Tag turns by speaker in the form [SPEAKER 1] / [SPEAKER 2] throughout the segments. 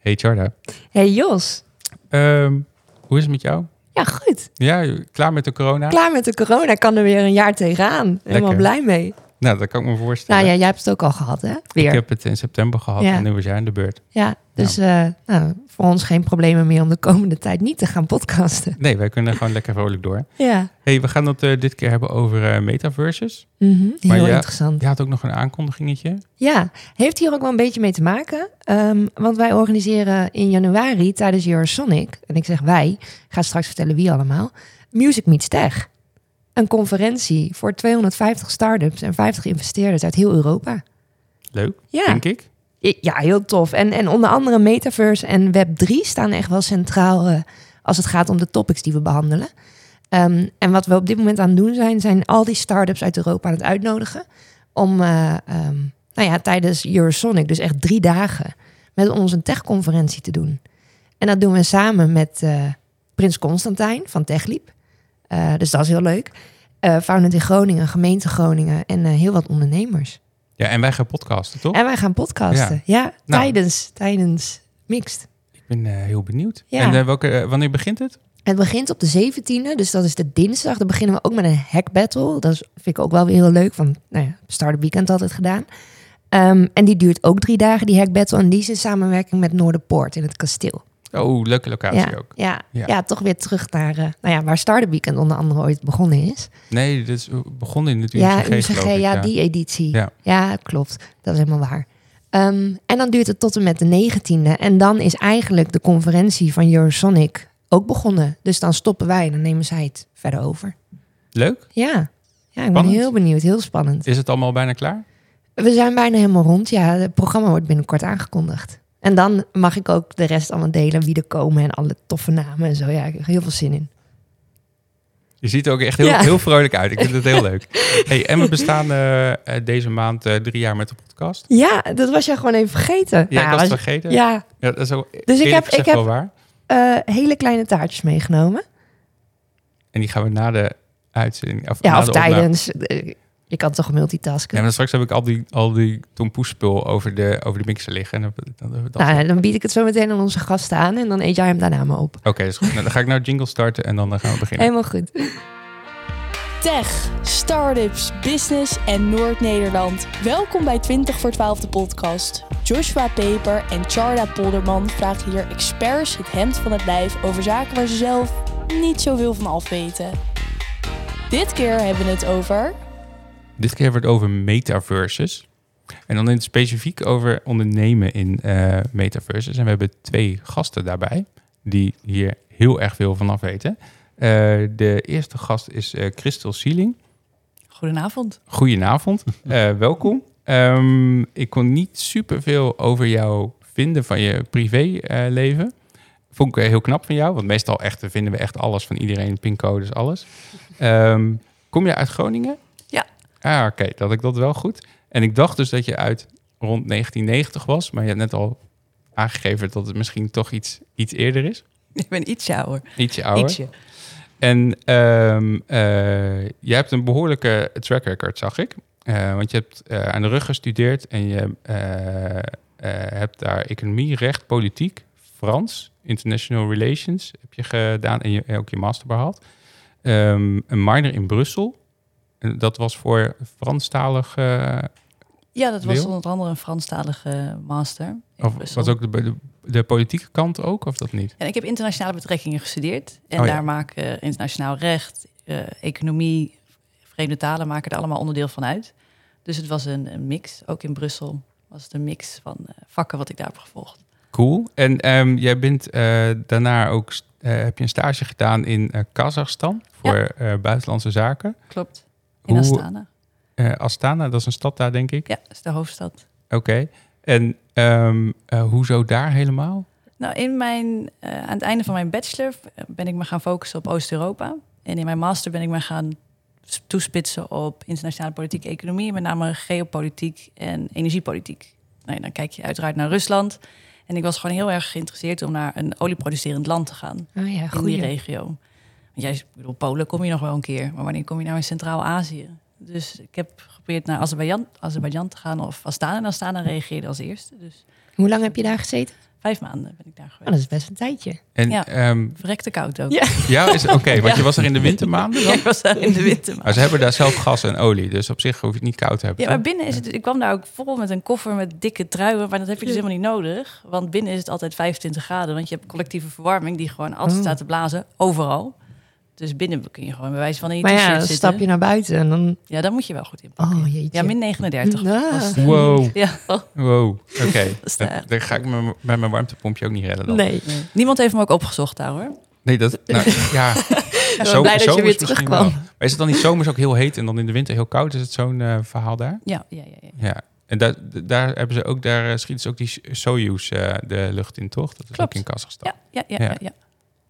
[SPEAKER 1] Hey Charda.
[SPEAKER 2] Hey Jos.
[SPEAKER 1] Ehm, hoe is het met jou?
[SPEAKER 2] Ja, goed.
[SPEAKER 1] Ja, klaar met de corona?
[SPEAKER 2] Klaar met de corona. Kan er weer een jaar tegenaan. Helemaal
[SPEAKER 1] Lekker.
[SPEAKER 2] blij mee.
[SPEAKER 1] Nou, dat kan ik me voorstellen.
[SPEAKER 2] Nou ja, jij hebt het ook al gehad, hè? Weer.
[SPEAKER 1] Ik heb het in september gehad
[SPEAKER 2] Ja.
[SPEAKER 1] en nu was jij aan de beurt.
[SPEAKER 2] Ja, dus eh, nou, voor ons geen problemen meer om de komende tijd niet te gaan podcasten.
[SPEAKER 1] Nee, wij kunnen gewoon lekker vrolijk door.
[SPEAKER 2] Ja,
[SPEAKER 1] hey, we gaan het eh, dit keer hebben over eh, metaverses.
[SPEAKER 2] Mhm, heel interessant.
[SPEAKER 1] Je had ook nog een aankondigingetje.
[SPEAKER 2] Ja, heeft hier ook wel een beetje mee te maken. Ehm, want wij organiseren in januari tijdens Eurosonic, en ik zeg wij, ik ga straks vertellen wie allemaal, Music Meets Tech. Een conferentie voor 250 start-ups en 50 investeerders uit heel Europa.
[SPEAKER 1] Leuk,
[SPEAKER 2] Ja,
[SPEAKER 1] denk ik.
[SPEAKER 2] ja heel tof. En, en onder andere Metaverse en Web3 staan echt wel centraal eh, als het gaat om de topics die we behandelen. Ehm, en wat we op dit moment aan het doen zijn, zijn al die start-ups uit Europa aan het uitnodigen om eh, ehm, nou ja, tijdens Eurosonic, dus echt drie dagen, met ons een techconferentie te doen. En dat doen we samen met eh, Prins Constantijn van TechLeap. Eh, dus dat is heel leuk. Eh Founded in Groningen, gemeente Groningen en eh, heel wat ondernemers.
[SPEAKER 1] Ja, en wij gaan podcasten, toch?
[SPEAKER 2] En wij gaan podcasten. Ja,
[SPEAKER 1] Nou.
[SPEAKER 2] tijdens, tijdens Mixed.
[SPEAKER 1] Ik ben heel benieuwd.
[SPEAKER 2] Ja.
[SPEAKER 1] En welke, wanneer begint het?
[SPEAKER 2] Het begint op de 17e, dus dat is de dinsdag. Dan beginnen we ook met een hack battle. Dat vind ik ook wel weer heel leuk, want nou ja, Startup Weekend altijd gedaan. Ehm, en die duurt ook drie dagen, die hack battle. En die is in samenwerking met Noorderpoort in het kasteel.
[SPEAKER 1] Oh, leuke locatie
[SPEAKER 2] Ja,
[SPEAKER 1] ook.
[SPEAKER 2] ja,
[SPEAKER 1] Ja.
[SPEAKER 2] ja. toch weer terug naar eh, nou ja, waar Startup Weekend onder andere ooit begonnen is.
[SPEAKER 1] Nee, dit is begonnen in het
[SPEAKER 2] ja,
[SPEAKER 1] UCG, geloof ik,
[SPEAKER 2] ja, die editie.
[SPEAKER 1] Ja.
[SPEAKER 2] Ja. klopt. Dat is helemaal waar. Ehm, en dan duurt het tot en met de 19e. En dan is eigenlijk de conferentie van Eurosonic ook begonnen. Dus dan stoppen wij en dan nemen zij het verder over.
[SPEAKER 1] Leuk.
[SPEAKER 2] Ja, ja ik ben heel benieuwd. Heel spannend.
[SPEAKER 1] Is het allemaal bijna klaar?
[SPEAKER 2] We zijn bijna helemaal rond. Ja, het programma wordt binnenkort aangekondigd. En dan mag ik ook de rest allemaal delen, wie er komen en alle toffe namen en zo. Ja, ik heb heel veel zin in.
[SPEAKER 1] Je ziet er ook echt heel,
[SPEAKER 2] Ja.
[SPEAKER 1] heel vrolijk uit. Ik vind het heel leuk. Hey, en we bestaan eh, eh, deze maand eh, drie jaar met de podcast.
[SPEAKER 2] Ja, dat was jij gewoon even vergeten.
[SPEAKER 1] Ja,
[SPEAKER 2] Nou,
[SPEAKER 1] ik was het
[SPEAKER 2] was-
[SPEAKER 1] vergeten.
[SPEAKER 2] ja
[SPEAKER 1] Ja, dat is ook
[SPEAKER 2] Dus ik heb- ik
[SPEAKER 1] waar.
[SPEAKER 2] eh, hele kleine taartjes meegenomen.
[SPEAKER 1] En die gaan we na de uitzending... Of,
[SPEAKER 2] Ja, of
[SPEAKER 1] opname-
[SPEAKER 2] tijdens. Je kan toch multitasken.
[SPEAKER 1] Ja, maar straks heb ik al die, al die tompoespul over de, over de mixer liggen. En dan, dan, dan-
[SPEAKER 2] nou, dan bied ik het zo meteen aan onze gasten aan en dan eet jij hem daarna maar op.
[SPEAKER 1] Oké, dat is goed. Nou, dan ga ik nou jingle starten en dan gaan we beginnen.
[SPEAKER 2] Helemaal goed.
[SPEAKER 3] Tech, startups, business en Noord-Nederland. Welkom bij 20 voor 12 de podcast. Joshua Peper en Charda Polderman vragen hier experts het hemd van het lijf over zaken waar ze zelf niet zoveel van af weten. Dit keer hebben we het over.
[SPEAKER 1] Dit keer hebben we het over metaverses. En dan in het specifiek over ondernemen in eh, metaverses. En we hebben twee gasten daarbij die hier heel erg veel van af weten. Eh, de eerste gast is eh Christel Sieling.
[SPEAKER 4] Goedenavond.
[SPEAKER 1] Goedenavond, welkom. Ehm, ik kon niet superveel over jou vinden van je privéleven. Vond ik heel knap van jou, want meestal echt, vinden we echt alles van iedereen, pincodes, alles. Ehm, kom je uit Groningen?
[SPEAKER 4] Ja.
[SPEAKER 1] Ah, oké, dat ik dat wel goed. En ik dacht dus dat je uit rond 1990 was, maar je hebt net al aangegeven dat het misschien toch iets, iets eerder is.
[SPEAKER 4] Ik ben ietsje ouder.
[SPEAKER 1] Ietsje ouder.
[SPEAKER 4] Ietsje.
[SPEAKER 1] En eh, jij hebt een behoorlijke track record, zag ik. Eh, want je hebt eh, aan de rug gestudeerd en je hebt daar economie, recht, politiek, Frans, international relations heb je gedaan en je, ook je master behaald. Ehm, een minor in Brussel. En dat was voor Franstalig, eh,
[SPEAKER 4] Ja, dat was onder andere een Franstalige master.
[SPEAKER 1] of was ook de, de, de politieke kant ook, of dat niet?
[SPEAKER 4] En ik heb internationale betrekkingen gestudeerd. En
[SPEAKER 1] Oh ja.
[SPEAKER 4] daar maken internationaal recht, eh, economie, vreemde talen maken er allemaal onderdeel van uit. Dus het was een, een mix. Ook in Brussel was het een mix van eh, vakken wat ik daar heb gevolgd.
[SPEAKER 1] Cool. En ehm, jij bent daarna ook, heb je een stage gedaan in eh, Kazachstan voor buitenlandse zaken.
[SPEAKER 4] Klopt. In
[SPEAKER 1] Hoe-
[SPEAKER 4] Astana.
[SPEAKER 1] Eh, Astana, dat is een stad daar, denk ik.
[SPEAKER 4] Ja, dat is de hoofdstad.
[SPEAKER 1] Oké. En ehm, eh, hoezo daar helemaal?
[SPEAKER 4] Nou, in mijn, eh, aan het einde van mijn bachelor ben ik me gaan focussen op Oost-Europa. En in mijn master ben ik me gaan toespitsen op internationale politiek en economie, met name geopolitiek en energiepolitiek. Nou, ja, dan kijk je uiteraard naar Rusland. En ik was gewoon heel erg geïnteresseerd om naar een olieproducerend land te gaan
[SPEAKER 2] Oh ja,
[SPEAKER 4] in die regio. Jij, ik bedoel, Polen kom je nog wel een keer, maar wanneer kom je nou in Centraal-Azië? Dus ik heb geprobeerd naar Azerbeidzjan, Azerbeidzjan te gaan of Astana. En Astana reageerde als eerste. Dus
[SPEAKER 2] Hoe lang heb je daar gezeten?
[SPEAKER 4] Vijf maanden ben ik daar
[SPEAKER 2] Oh,
[SPEAKER 4] geweest.
[SPEAKER 2] dat is best een tijdje.
[SPEAKER 1] En
[SPEAKER 4] Ja.
[SPEAKER 1] ehm,
[SPEAKER 4] Verrekte koud ook.
[SPEAKER 2] Ja.
[SPEAKER 1] is oké, want
[SPEAKER 4] Ja.
[SPEAKER 1] je was er in de wintermaanden dan?
[SPEAKER 4] ik was daar in de winter.
[SPEAKER 1] Maar ze hebben daar zelf gas en olie, dus op zich hoef je het niet koud te hebben.
[SPEAKER 4] Ja, maar binnen is het. Ik kwam daar ook vol met een koffer met dikke truien, maar dat heb je dus helemaal niet nodig. Want binnen is het altijd 25 graden, want je hebt collectieve verwarming die gewoon altijd
[SPEAKER 2] Oh.
[SPEAKER 4] staat te blazen, overal. Dus binnen kun je gewoon bij wijze van in je
[SPEAKER 2] Maar
[SPEAKER 4] t-shirt
[SPEAKER 2] ja, dan stap je naar buiten en dan...
[SPEAKER 4] Ja, dan moet je wel goed in.
[SPEAKER 2] Oh, jeetje.
[SPEAKER 4] Ja, min 39.
[SPEAKER 2] Ah.
[SPEAKER 1] Wow,
[SPEAKER 4] Ja,
[SPEAKER 1] wow, oké.
[SPEAKER 4] is
[SPEAKER 1] Dan, ga ik me met mijn warmtepompje ook niet redden dan.
[SPEAKER 2] Nee.
[SPEAKER 4] nee. Niemand heeft me ook opgezocht daar hoor.
[SPEAKER 1] Nee, dat, nou, ja. Zo-
[SPEAKER 2] blij dat je
[SPEAKER 1] zomers
[SPEAKER 2] weer
[SPEAKER 1] misschien
[SPEAKER 2] terugkwam.
[SPEAKER 1] wel. Maar is het dan niet zomers ook heel heet en dan in de winter heel koud? Is het zo'n eh, verhaal daar?
[SPEAKER 4] Ja, ja, ja. ja.
[SPEAKER 1] Ja. En daar, daar hebben ze ook, daar eh, schieten ze ook die Soyuz eh, de lucht in, toch? Dat is
[SPEAKER 4] Klopt.
[SPEAKER 1] ook in Kazachstan.
[SPEAKER 4] Ja, ja, ja,
[SPEAKER 1] Ja.
[SPEAKER 4] ja, ja.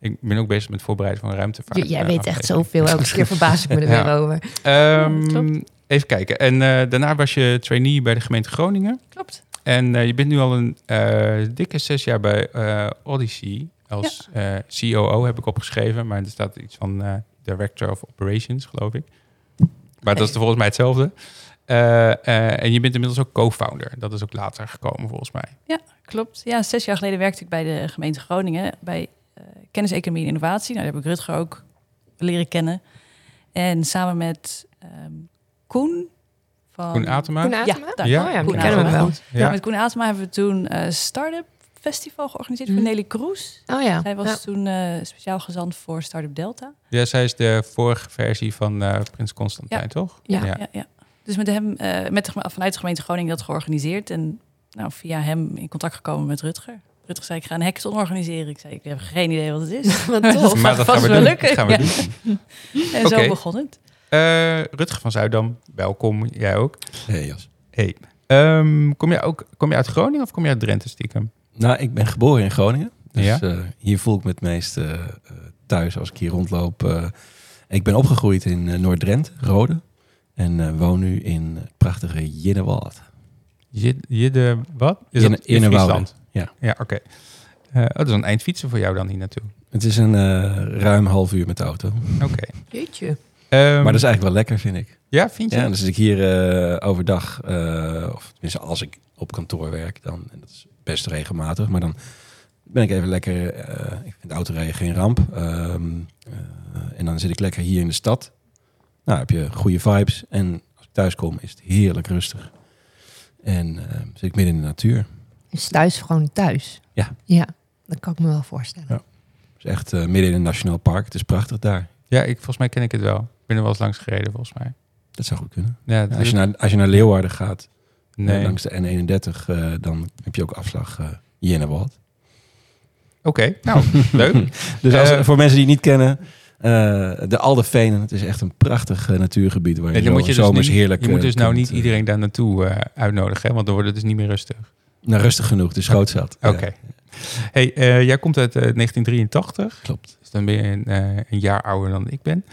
[SPEAKER 1] Ik ben ook bezig met voorbereiden van een ruimtevaart.
[SPEAKER 2] Jij weet echt zoveel. Elke keer verbaas ik me er
[SPEAKER 1] Ja.
[SPEAKER 2] weer over.
[SPEAKER 1] Ehm, even kijken. En eh, daarna was je trainee bij de gemeente Groningen.
[SPEAKER 4] Klopt.
[SPEAKER 1] En eh, je bent nu al een eh, dikke zes jaar bij eh, Odyssey als eh, COO, heb ik opgeschreven. Maar er staat iets van eh, Director of Operations, geloof ik. Maar dat is volgens mij hetzelfde. Eh, eh, en je bent inmiddels ook co-founder. Dat is ook later gekomen, volgens mij.
[SPEAKER 4] Klopt. Ja, zes jaar geleden werkte ik bij de gemeente Groningen bij kennis, economie en innovatie. Nou, daar heb ik Rutger ook leren kennen. En samen met ehm, Koen van...
[SPEAKER 1] Koen Atema.
[SPEAKER 2] Koen
[SPEAKER 4] Ja, daar.
[SPEAKER 1] Ja.
[SPEAKER 2] Oh ja,
[SPEAKER 4] Koen
[SPEAKER 2] kennen we wel.
[SPEAKER 1] Ja.
[SPEAKER 4] Met Koen Atema hebben we toen een Startup Festival georganiseerd
[SPEAKER 2] Mhm.
[SPEAKER 4] voor Nelly Kroes.
[SPEAKER 2] Oh ja.
[SPEAKER 4] Zij was
[SPEAKER 2] Ja.
[SPEAKER 4] toen eh, speciaal gezant voor Startup Delta.
[SPEAKER 1] ja, zij is de vorige versie van eh, Prins Constantijn,
[SPEAKER 4] Ja.
[SPEAKER 1] toch?
[SPEAKER 2] Ja.
[SPEAKER 4] Ja, ja. Dus met hem, eh, met de, vanuit de gemeente Groningen dat georganiseerd. En nou, via hem in contact gekomen met Rutger. Rutger zei, ik ga een hackathon organiseren. Ik zei, ik heb geen idee wat het is.
[SPEAKER 2] Wat tof.
[SPEAKER 1] Maar dat gaan we
[SPEAKER 4] wel
[SPEAKER 1] doen. Dat gaan we
[SPEAKER 4] Ja.
[SPEAKER 1] doen.
[SPEAKER 4] En zo begon het.
[SPEAKER 1] Eh, Rutger van Zuidam, welkom. Jij ook.
[SPEAKER 5] Hey Jas.
[SPEAKER 1] Hey. Ehm, kom, je ook, kom je uit Groningen of kom je uit Drenthe stiekem?
[SPEAKER 5] Nou, ik ben geboren in Groningen. Dus
[SPEAKER 1] Ja.
[SPEAKER 5] eh, hier voel ik me het meest eh, thuis als ik hier rondloop. ik ben opgegroeid in Noord-Drenthe, Rode. En eh, woon nu in het prachtige Jinnewald.
[SPEAKER 1] Jid- Jidde, wat? Is dat in. Friesland?
[SPEAKER 5] Ja.
[SPEAKER 1] Ja, oké. Eh, oh, dat is een eind fietsen voor jou dan hier naartoe.
[SPEAKER 5] Het is een eh, ruim half uur met de auto.
[SPEAKER 1] Oké.
[SPEAKER 2] Jeetje.
[SPEAKER 1] Ehm,
[SPEAKER 5] maar dat is eigenlijk wel lekker, vind ik.
[SPEAKER 1] Ja, vind je?
[SPEAKER 5] Ja, dus als ik hier eh, overdag, eh, of tenminste als ik op kantoor werk, dan, en dat is best regelmatig, maar dan ben ik even lekker, eh, ik vind autorijden geen ramp. Ehm, eh, en dan zit ik lekker hier in de stad. Nou, heb je goede vibes. En als ik thuis kom, is het heerlijk rustig. En zit ik midden in de natuur.
[SPEAKER 2] Is thuis gewoon thuis?
[SPEAKER 5] Ja.
[SPEAKER 2] Ja, dat kan ik me wel voorstellen.
[SPEAKER 5] Ja. Het is echt eh, midden in een nationaal park. Het is prachtig daar.
[SPEAKER 1] Ja, ik, volgens mij ken ik het wel. Ik ben er wel eens langs gereden, volgens mij.
[SPEAKER 5] Dat zou goed kunnen.
[SPEAKER 1] Ja,
[SPEAKER 5] als, je naar, als je naar Leeuwarden gaat, eh,
[SPEAKER 1] nee.
[SPEAKER 5] langs de N31, eh, dan heb je ook afslag uh, Jennewald.
[SPEAKER 1] Oké, nou, leuk.
[SPEAKER 5] Dus als, voor mensen die het niet kennen, eh, de Aldevenen, het is echt een prachtig natuurgebied waar je,
[SPEAKER 1] En dan
[SPEAKER 5] zo,
[SPEAKER 1] moet je dus,
[SPEAKER 5] zomers
[SPEAKER 1] niet-
[SPEAKER 5] heerlijk
[SPEAKER 1] je moet dus nou niet iedereen daar naartoe eh, uitnodigen, hè? want dan wordt het dus niet meer rustig.
[SPEAKER 5] Nou, rustig genoeg, het is schootzat.
[SPEAKER 1] Oké.
[SPEAKER 5] Ja,
[SPEAKER 1] Hey, eh, jij komt uit eh, 1983,
[SPEAKER 5] klopt.
[SPEAKER 1] dus dan ben je een, eh, een jaar ouder dan ik ben.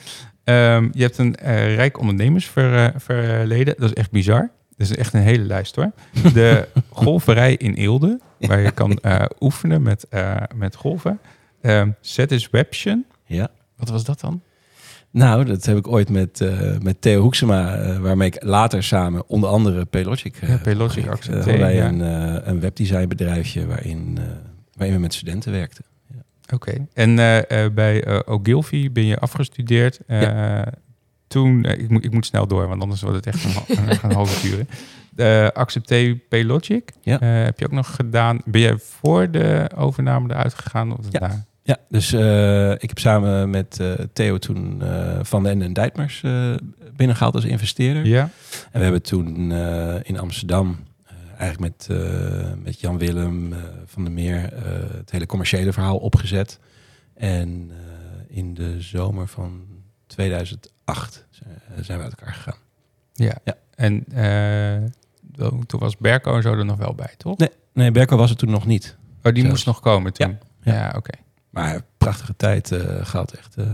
[SPEAKER 1] Ehm, je hebt een eh, rijk ondernemersverleden, dat is echt bizar. Dat is echt een hele lijst hoor. De golferij in Eelde, waar je kan eh, oefenen met, eh, met golven. Satisfaction,
[SPEAKER 5] Ja.
[SPEAKER 1] wat was dat dan?
[SPEAKER 5] Nou, dat heb ik ooit met, eh, met Theo Hoeksema, eh, waarmee ik later samen onder andere Paylogic... eh,
[SPEAKER 1] Ja,
[SPEAKER 5] hadden wij
[SPEAKER 1] ja.
[SPEAKER 5] een, een webdesignbedrijfje waarin, waarin we met studenten werkten.
[SPEAKER 1] Oké. En bij Ogilvy ben je afgestudeerd. Toen, ik, moet, ik moet snel door, want anders wordt het echt een, een, een halve uur. Uh, Paylogic
[SPEAKER 5] Ja.
[SPEAKER 1] heb je ook nog gedaan. Ben jij voor de overname eruit gegaan? Of
[SPEAKER 5] Ja.
[SPEAKER 1] daarna?
[SPEAKER 5] Ja, dus eh, ik heb samen met eh, Theo toen eh, Van den en Dijtmers eh, binnengehaald als investeerder.
[SPEAKER 1] Ja.
[SPEAKER 5] En we hebben toen in Amsterdam eigenlijk met, met Jan Willem van der Meer het hele commerciële verhaal opgezet. En in de zomer van 2008 zijn, we uit elkaar gegaan.
[SPEAKER 1] ja.
[SPEAKER 5] Ja.
[SPEAKER 1] En toen- was Berko en zo er nog wel bij, toch?
[SPEAKER 5] Nee, nee Berko was er toen nog niet.
[SPEAKER 1] Oh, die
[SPEAKER 5] Zelfs.
[SPEAKER 1] moest nog komen toen.
[SPEAKER 5] Ja.
[SPEAKER 1] Ja, oké.
[SPEAKER 5] Maar prachtige tijd eh, gehad, echt. eh.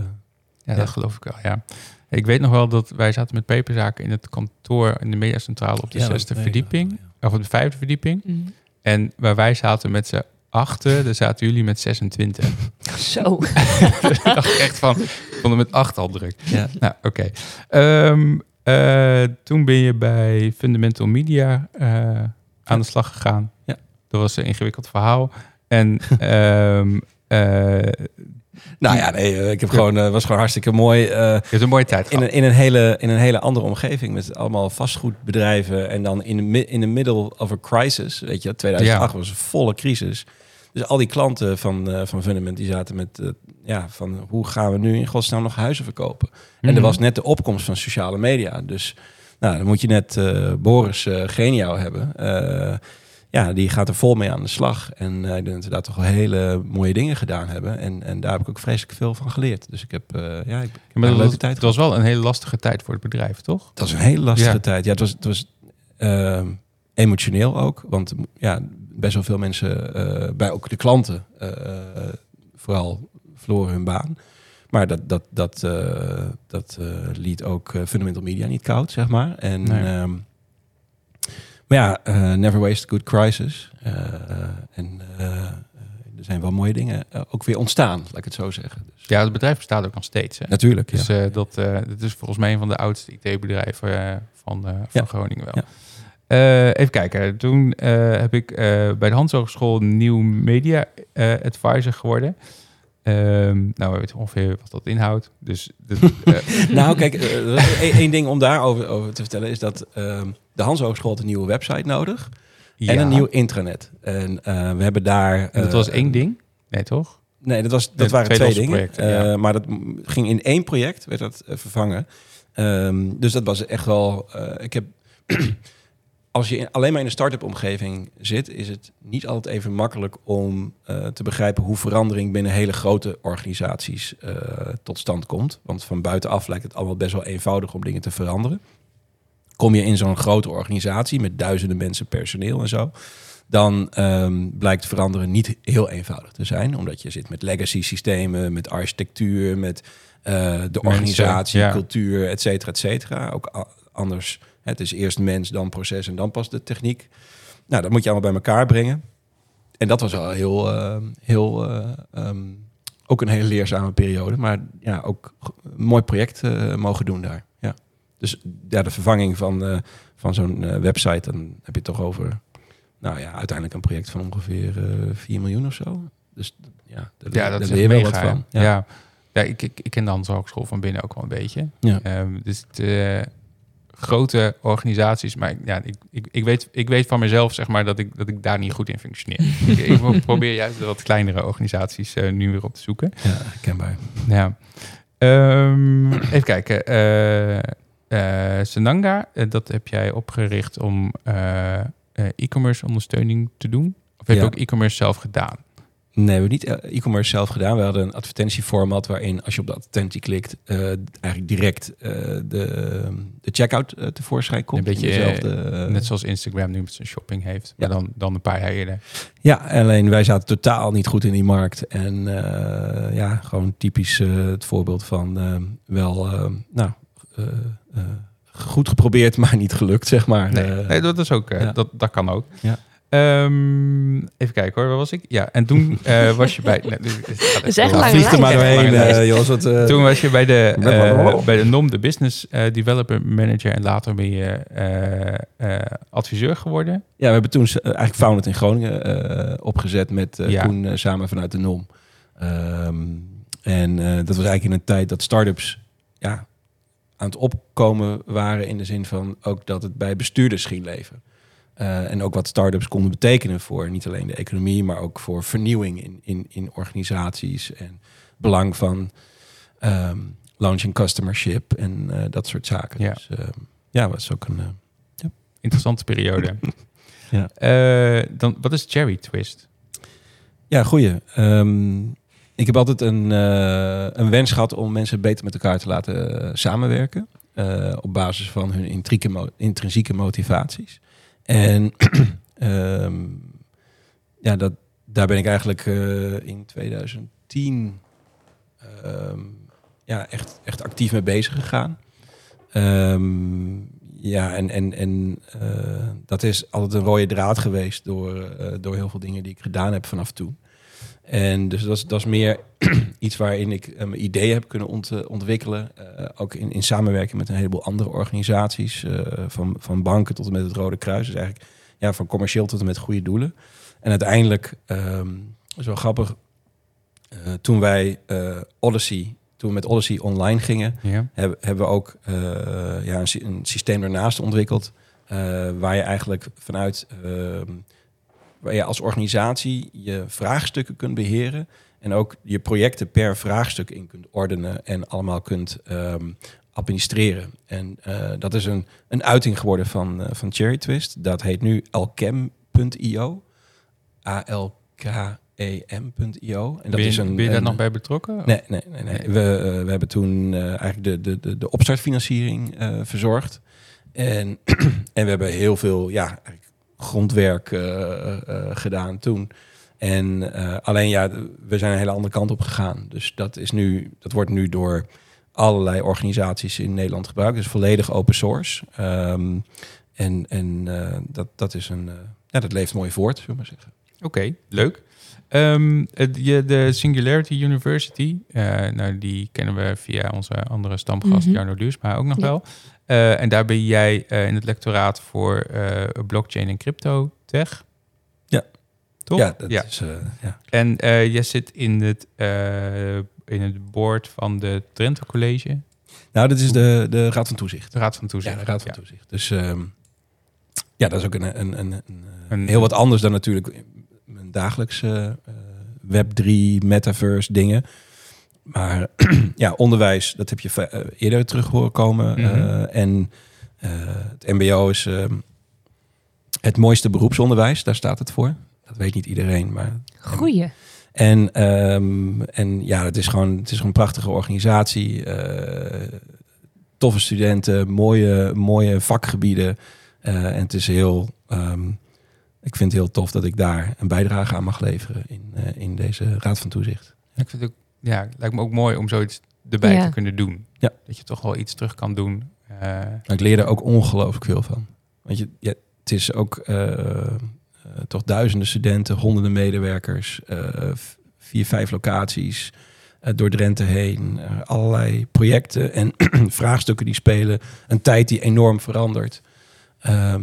[SPEAKER 1] Ja,
[SPEAKER 5] Ja.
[SPEAKER 1] dat geloof ik wel, ja. Ik weet nog wel dat wij zaten met peperzaken in het kantoor in de mediacentrale op de
[SPEAKER 5] Ja,
[SPEAKER 1] zesde verdieping.
[SPEAKER 5] ja.
[SPEAKER 1] Of op de vijfde verdieping.
[SPEAKER 2] Mm.
[SPEAKER 1] En waar wij zaten met z'n achten, daar zaten jullie met 26.
[SPEAKER 2] Zo.
[SPEAKER 1] ik dacht echt van, ik vond het met acht al druk.
[SPEAKER 5] Ja.
[SPEAKER 1] Nou, oké. Ehm, eh, toen ben je bij Fundamental Media eh, aan de slag gegaan.
[SPEAKER 5] Ja.
[SPEAKER 1] Dat was een ingewikkeld verhaal. En ehm, eh,
[SPEAKER 5] Nou ja, nee, eh, ik heb gewoon, eh, was gewoon hartstikke mooi. eh,
[SPEAKER 1] je hebt een mooie tijd
[SPEAKER 5] in,
[SPEAKER 1] gehad.
[SPEAKER 5] een, in, een hele, in een hele andere omgeving met allemaal vastgoedbedrijven. En dan in de, in de middle of a crisis. Weet je, 2008 was een volle crisis. Dus al die klanten van, eh, van Fundament die zaten met, eh, ja, van hoe gaan we nu in godsnaam nog huizen verkopen? En
[SPEAKER 1] Mhm.
[SPEAKER 5] er was net de opkomst van sociale media. Dus nou, dan moet je net eh, Boris uh, Geniaal hebben. Eh, ja, die gaat er vol mee aan de slag. En eh, ik denk dat we daar toch wel hele mooie dingen gedaan hebben. En, en daar heb ik ook vreselijk veel van geleerd. Dus ik heb eh, ja, ik,
[SPEAKER 1] Ja, maar
[SPEAKER 5] een leuke
[SPEAKER 1] was,
[SPEAKER 5] tijd
[SPEAKER 1] het was wel een hele lastige tijd voor het bedrijf, toch?
[SPEAKER 5] dat was een hele lastige
[SPEAKER 1] Ja.
[SPEAKER 5] tijd. Ja, het was, het was ehm, emotioneel ook. Want ja, best wel veel mensen, eh, bij ook de klanten, eh, vooral verloren hun baan. Maar dat, dat, dat, eh, dat eh, liet ook eh, Fundamental Media niet koud, zeg maar. En,
[SPEAKER 1] Nee.
[SPEAKER 5] ehm, maar ja, eh, never waste a good crisis. Eh, en eh, er zijn wel mooie dingen ook weer ontstaan, laat ik het zo zeggen. Dus,
[SPEAKER 1] Ja, het bedrijf bestaat ook nog steeds. Hè?
[SPEAKER 5] natuurlijk, ja.
[SPEAKER 1] Dus dat, dat is volgens mij een van de oudste IT-bedrijven van, van
[SPEAKER 5] Ja.
[SPEAKER 1] Groningen wel.
[SPEAKER 5] Ja.
[SPEAKER 1] Even kijken. Toen heb ik bij de Hans Hogeschool nieuw media advisor geworden. Ehm, nou, we weten ongeveer wat dat inhoudt. Dus eh,
[SPEAKER 5] Nou, kijk, eh, één één ding om daarover over te vertellen is dat ehm, de Hans Hogeschool had een nieuwe website nodig en een nieuw intranet. En eh, we hebben daar.
[SPEAKER 1] En dat
[SPEAKER 5] eh,
[SPEAKER 1] was één ding? Nee, toch?
[SPEAKER 5] Nee, dat, was, dat
[SPEAKER 1] Nee,
[SPEAKER 5] waren
[SPEAKER 1] twee
[SPEAKER 5] dingen.
[SPEAKER 1] ja.
[SPEAKER 5] Eh, maar dat ging in één project, werd dat eh, vervangen. Ehm, dus dat was echt wel. eh, ik heb. Als je in- alleen maar in een start-up omgeving zit, is het niet altijd even makkelijk om eh, te begrijpen hoe verandering binnen hele grote organisaties eh, tot stand komt. Want van buitenaf lijkt het allemaal best wel eenvoudig om dingen te veranderen. Kom je in zo'n grote organisatie met duizenden mensen personeel en zo, dan ehm, blijkt veranderen niet heel eenvoudig te zijn. Omdat je zit met legacy systemen, met architectuur, met eh, de organisatie,
[SPEAKER 1] ja.
[SPEAKER 5] cultuur, et cetera, et cetera. Ook anders. Het is eerst mens, dan proces en dan pas de techniek. Nou, dat moet je allemaal bij elkaar brengen. En dat was wel heel, eh, heel eh, ehm, ook een hele leerzame periode. Maar ja, ook een mooi project eh, mogen doen daar. Ja. Dus ja, de vervanging van, van zo'n website, dan heb je toch over, nou ja, uiteindelijk een project van ongeveer eh 4 miljoen of zo. Dus ja, daar,
[SPEAKER 1] Ja,
[SPEAKER 5] daar
[SPEAKER 1] dat is
[SPEAKER 5] leer
[SPEAKER 1] mega.
[SPEAKER 5] wat van.
[SPEAKER 1] Ja, ja. ja ik, ik, ik ken de Hans Hogeschool van binnen ook wel een beetje.
[SPEAKER 5] Ja.
[SPEAKER 1] Ehm, dus het, grote organisaties, maar ja, ik, ik, ik, weet, ik weet van mezelf zeg maar dat ik, dat ik daar niet goed in functioneer. ik, ik probeer juist de wat kleinere organisaties eh, nu weer op te zoeken.
[SPEAKER 5] Ja, herkenbaar.
[SPEAKER 1] Ja. Ehm, even kijken. Senanga, eh, dat heb jij opgericht om e-commerce ondersteuning te doen? Of heb je
[SPEAKER 5] Ja.
[SPEAKER 1] ook e-commerce zelf gedaan?
[SPEAKER 5] Nee, we hebben niet eh, e-commerce zelf gedaan. We hadden een advertentieformat waarin als je op de advertentie klikt, eh, eigenlijk direct eh, de, de checkout tevoorschijn komt.
[SPEAKER 1] Een beetje,
[SPEAKER 5] dezelfde,
[SPEAKER 1] Net zoals Instagram nu met zijn shopping heeft, maar
[SPEAKER 5] Ja.
[SPEAKER 1] dan, dan een paar jaar eerder.
[SPEAKER 5] Ja, alleen wij zaten totaal niet goed in die markt. En ja, gewoon typisch het voorbeeld van wel, nou, goed geprobeerd, maar niet gelukt, zeg maar.
[SPEAKER 1] Nee, nee dat is ook,
[SPEAKER 5] ja.
[SPEAKER 1] dat, dat kan ook.
[SPEAKER 5] Ja.
[SPEAKER 1] Ehm, even kijken hoor, waar was ik? Ja, en toen eh, was je bij... Nee, dit is-
[SPEAKER 2] echt lang
[SPEAKER 5] vliegt er maar doorheen, eh, Jos. Wat, eh,
[SPEAKER 1] Toen was je bij de, eh, bij de NOM, de Business eh, Developer Manager. En later ben je eh, eh, adviseur geworden.
[SPEAKER 5] Ja, we hebben toen eigenlijk Founded in Groningen eh, opgezet met
[SPEAKER 1] Ja.
[SPEAKER 5] Koen eh, samen vanuit de NOM. Ehm, en eh, dat was eigenlijk in een tijd dat startups ja, aan het opkomen waren in de zin van ook dat het bij bestuurders ging leven. Eh, en ook wat startups konden betekenen voor niet alleen de economie, maar ook voor vernieuwing in, in, in organisaties en belang van ehm, launching customership en eh, dat soort zaken.
[SPEAKER 1] Ja.
[SPEAKER 5] Dus ehm, ja, was ook een. eh,
[SPEAKER 1] Interessante periode.
[SPEAKER 5] Ja.
[SPEAKER 1] Dan, wat is Cherry Twist?
[SPEAKER 5] Ja, goeie. Ehm, ik heb altijd een, een wens gehad om mensen beter met elkaar te laten samenwerken. op basis van hun intrinsieke motivaties. En ehm, ja, dat, daar ben ik eigenlijk eh, in 2010 ehm, ja, echt, echt actief mee bezig gegaan. Ehm, ja, en, en, en eh, dat is altijd een rode draad geweest door, eh, door heel veel dingen die ik gedaan heb vanaf toen. En dus dat is, dat is meer iets waarin ik eh, mijn ideeën heb kunnen ont- ontwikkelen. eh, ook in, in samenwerking met een heleboel andere organisaties. eh, van, van banken tot en met het Rode Kruis. Dus eigenlijk ja, van commercieel tot en met goede doelen. En uiteindelijk, dat is wel grappig, eh, toen wij eh, Odyssey, toen we met Odyssey online gingen,
[SPEAKER 1] Ja.
[SPEAKER 5] hebben, hebben we ook eh, ja, een, een systeem daarnaast ontwikkeld. eh, waar je eigenlijk vanuit ehm, waar je als organisatie je vraagstukken kunt beheren. En ook je projecten per vraagstuk in kunt ordenen en allemaal kunt ehm, administreren. En eh, dat is een, een uiting geworden van, eh, van Cherry Twist. Dat heet nu alchem.io. A-L-K-E-M.io. En dat
[SPEAKER 1] ben je,
[SPEAKER 5] is een,
[SPEAKER 1] ben je daar nog bij betrokken?
[SPEAKER 5] Nee, nee, nee. nee.
[SPEAKER 1] Nee.
[SPEAKER 5] We, eh, we hebben toen eigenlijk de, de, de, de opstartfinanciering verzorgd. En, en we hebben heel veel ja, grondwerk eh, eh, gedaan toen. En eh, alleen ja, we zijn een hele andere kant op gegaan. Dus dat, is nu, dat wordt nu door allerlei organisaties in Nederland gebruikt. Dus volledig open source. Ehm, en en eh, dat, dat is een. eh, ja, dat leeft mooi voort, zullen we maar zeggen.
[SPEAKER 1] Oké, leuk. Ehm, het- je, de Singularity University, eh, nou, die kennen we via onze andere stamgast
[SPEAKER 2] Mhm.
[SPEAKER 1] Jarno Duursma ook nog
[SPEAKER 2] Ja.
[SPEAKER 1] wel. Eh, en daar ben jij eh, in het lectoraat voor eh, blockchain en crypto tech.
[SPEAKER 5] Ja.
[SPEAKER 1] Toch?
[SPEAKER 5] Ja, dat is. ja.
[SPEAKER 1] En jij zit in het, in het board van de Drenthe College,
[SPEAKER 5] Nou, dit is de, de Raad van Toezicht.
[SPEAKER 1] de Raad van Toezicht.
[SPEAKER 5] Ja, de Raad van
[SPEAKER 1] Ja.
[SPEAKER 5] Toezicht. Dus ehm, ja, dat is ook een, een, een, een,
[SPEAKER 1] Een-
[SPEAKER 5] heel wat anders dan natuurlijk mijn dagelijkse eh, Web3, metaverse dingen. Maar ja, onderwijs, dat heb je eh, eerder terug horen komen.
[SPEAKER 1] Mhm.
[SPEAKER 5] Eh, en eh, het MBO is ehm, het mooiste beroepsonderwijs, daar staat het voor. Dat weet niet iedereen, maar
[SPEAKER 2] Goeie.
[SPEAKER 5] en, ehm, en ja, het is gewoon, het is gewoon een prachtige organisatie. eh, toffe studenten, mooie, mooie vakgebieden. eh, en het is heel, ehm, ik vind het heel tof dat ik daar een bijdrage aan mag leveren in, eh, in deze Raad van Toezicht.
[SPEAKER 1] Ik vind het ook, ja, het lijkt me ook mooi om zoiets erbij
[SPEAKER 2] Ja.
[SPEAKER 1] te kunnen doen.
[SPEAKER 5] Ja.
[SPEAKER 1] Dat je toch wel iets terug kan doen. Eh,
[SPEAKER 5] ik leer er ook ongelooflijk veel van. Want je, ja, het is ook eh, eh, toch duizenden studenten, honderden medewerkers, eh, vier, vijf locaties door Drenthe heen. allerlei projecten en vraagstukken die spelen. Een tijd die enorm verandert. Ehm,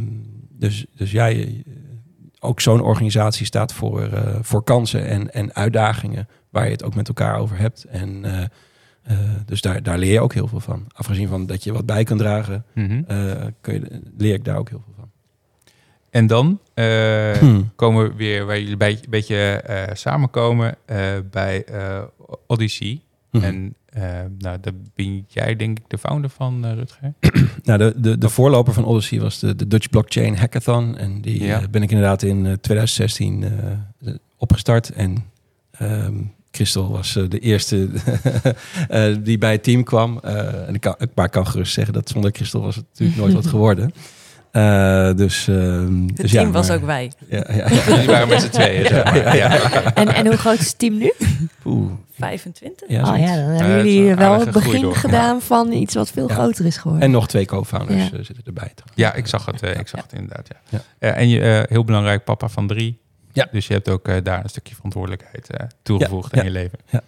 [SPEAKER 5] dus, dus ja, je- ook zo'n organisatie staat voor, eh, voor kansen en, en uitdagingen waar je het ook met elkaar over hebt. En eh, eh, dus daar, daar leer je ook heel veel van. Afgezien van dat je wat bij kan dragen,
[SPEAKER 1] mhm.
[SPEAKER 5] kun je, leer ik daar ook heel veel van.
[SPEAKER 1] En dan
[SPEAKER 5] Hmm.
[SPEAKER 1] komen we weer waar jullie een beetje eh, samenkomen bij Odyssey.
[SPEAKER 5] Mhm.
[SPEAKER 1] En eh, nou, daar ben jij denk ik de founder van, eh, Rutger.
[SPEAKER 5] Nou, de, de, de voorloper van Odyssey was de, de Dutch Blockchain Hackathon. En die
[SPEAKER 1] Ja.
[SPEAKER 5] eh, ben ik inderdaad in eh, 2016 eh, opgestart. En ehm Christel was de eerste die bij het team kwam. En ik kan, maar ik kan gerust zeggen dat zonder Christel was het natuurlijk nooit wat geworden. Eh, dus, ehm
[SPEAKER 4] Het
[SPEAKER 5] dus
[SPEAKER 4] team
[SPEAKER 5] ja,
[SPEAKER 4] was
[SPEAKER 5] maar-
[SPEAKER 4] ook wij.
[SPEAKER 5] Ja, ja,
[SPEAKER 1] Jullie waren met z'n tweeën. zeg maar. ja.
[SPEAKER 2] En, en hoe groot is het team nu?
[SPEAKER 5] Oeh,
[SPEAKER 4] 25?
[SPEAKER 5] ja,
[SPEAKER 2] oh ja, dan hebben jullie wel het begin
[SPEAKER 1] door.
[SPEAKER 2] gedaan van iets wat veel
[SPEAKER 5] Ja.
[SPEAKER 2] groter is geworden.
[SPEAKER 5] En nog twee co-founders
[SPEAKER 2] Ja.
[SPEAKER 5] eh, zitten erbij.
[SPEAKER 1] Ja, ik zag het, eh, ik zag het inderdaad. Ja.
[SPEAKER 5] Ja.
[SPEAKER 1] Eh, en je, eh, heel belangrijk, papa van drie.
[SPEAKER 5] Ja.
[SPEAKER 1] Dus je hebt ook daar een stukje verantwoordelijkheid eh, toegevoegd
[SPEAKER 5] Ja,
[SPEAKER 1] in je leven.
[SPEAKER 5] ja.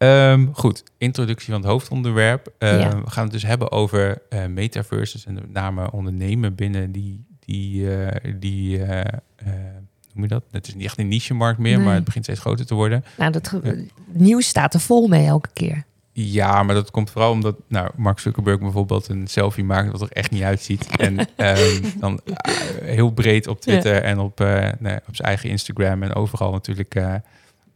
[SPEAKER 1] Ehm, goed, introductie van het hoofdonderwerp. Eh,
[SPEAKER 2] Ja.
[SPEAKER 1] We gaan het dus hebben over eh metaverses en met name ondernemen binnen die, die, eh, die eh, hoe noem je dat? Het is niet echt een niche-markt meer,
[SPEAKER 2] Nee.
[SPEAKER 1] maar het begint steeds groter te worden.
[SPEAKER 2] Nou, dat nieuws staat er vol mee elke keer.
[SPEAKER 1] Ja, maar dat komt vooral omdat nou, Mark Zuckerberg bijvoorbeeld een selfie maakt wat er echt niet uitziet. En ehm, dan heel breed op Twitter en op, nee, op zijn eigen Instagram en overal natuurlijk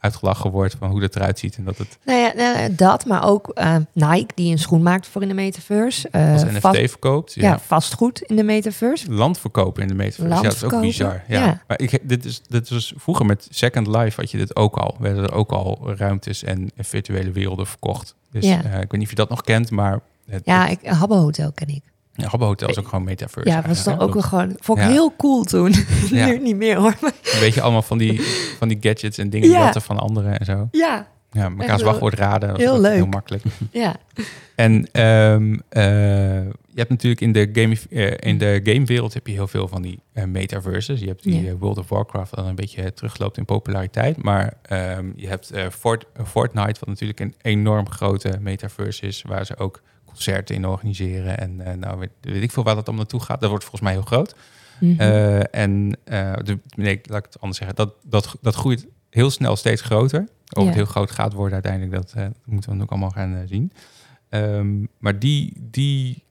[SPEAKER 1] uitgelachen wordt van hoe dat eruit ziet. En dat het
[SPEAKER 2] Nou ja, nou, dat, maar ook eh, Nike die een schoen maakt voor in de metaverse. Eh,
[SPEAKER 1] als
[SPEAKER 2] vast-
[SPEAKER 1] NFT verkoopt.
[SPEAKER 2] ja.
[SPEAKER 1] Ja.
[SPEAKER 2] vastgoed in de metaverse.
[SPEAKER 1] Land verkopen in de metaverse.
[SPEAKER 2] Land
[SPEAKER 1] ja, dat is ook bizar. Ja.
[SPEAKER 2] ja.
[SPEAKER 1] Maar ik, dit, is, dit was vroeger met Second Life had je dit ook al. Werden er ook al ruimtes en virtuele werelden verkocht. Dus
[SPEAKER 2] Ja.
[SPEAKER 1] eh, ik weet niet of je dat nog kent, maar het,
[SPEAKER 2] Ja,
[SPEAKER 1] het,
[SPEAKER 2] ik, Habbo Hotel ken ik.
[SPEAKER 1] Ja, Habbo Hotel is ook gewoon metaverse.
[SPEAKER 2] Ja, dat was
[SPEAKER 1] hè?
[SPEAKER 2] ook wel gewoon... Vond ik
[SPEAKER 1] Ja.
[SPEAKER 2] heel cool toen.
[SPEAKER 1] Ja.
[SPEAKER 2] nu niet meer hoor. Maar,
[SPEAKER 1] Weet je, allemaal van die, van die gadgets en dingen
[SPEAKER 2] Ja.
[SPEAKER 1] van anderen en zo.
[SPEAKER 2] ja,
[SPEAKER 1] Ja, mekaars wachtwoord raden. Dat
[SPEAKER 2] heel leuk.
[SPEAKER 1] Heel makkelijk.
[SPEAKER 2] ja.
[SPEAKER 1] En ehm, eh, je hebt natuurlijk in de, game, eh, in de gamewereld heb je heel veel van die eh, metaverses. Je hebt die eh, World of Warcraft dat een beetje terugloopt in populariteit. Maar ehm, je hebt eh, Fort, eh, Fortnite, wat natuurlijk een enorm grote metaverse is, waar ze ook concerten in organiseren. En eh, nou weet, weet ik veel waar dat allemaal naartoe gaat. Dat wordt volgens mij heel groot.
[SPEAKER 2] Mhm.
[SPEAKER 1] Eh, en eh, de, nee, laat ik het anders zeggen. Dat, dat, dat groeit heel snel steeds groter. Of
[SPEAKER 2] Ja.
[SPEAKER 1] het heel groot gaat worden uiteindelijk, dat, dat moeten we dan ook allemaal gaan zien. Ehm, maar die, die,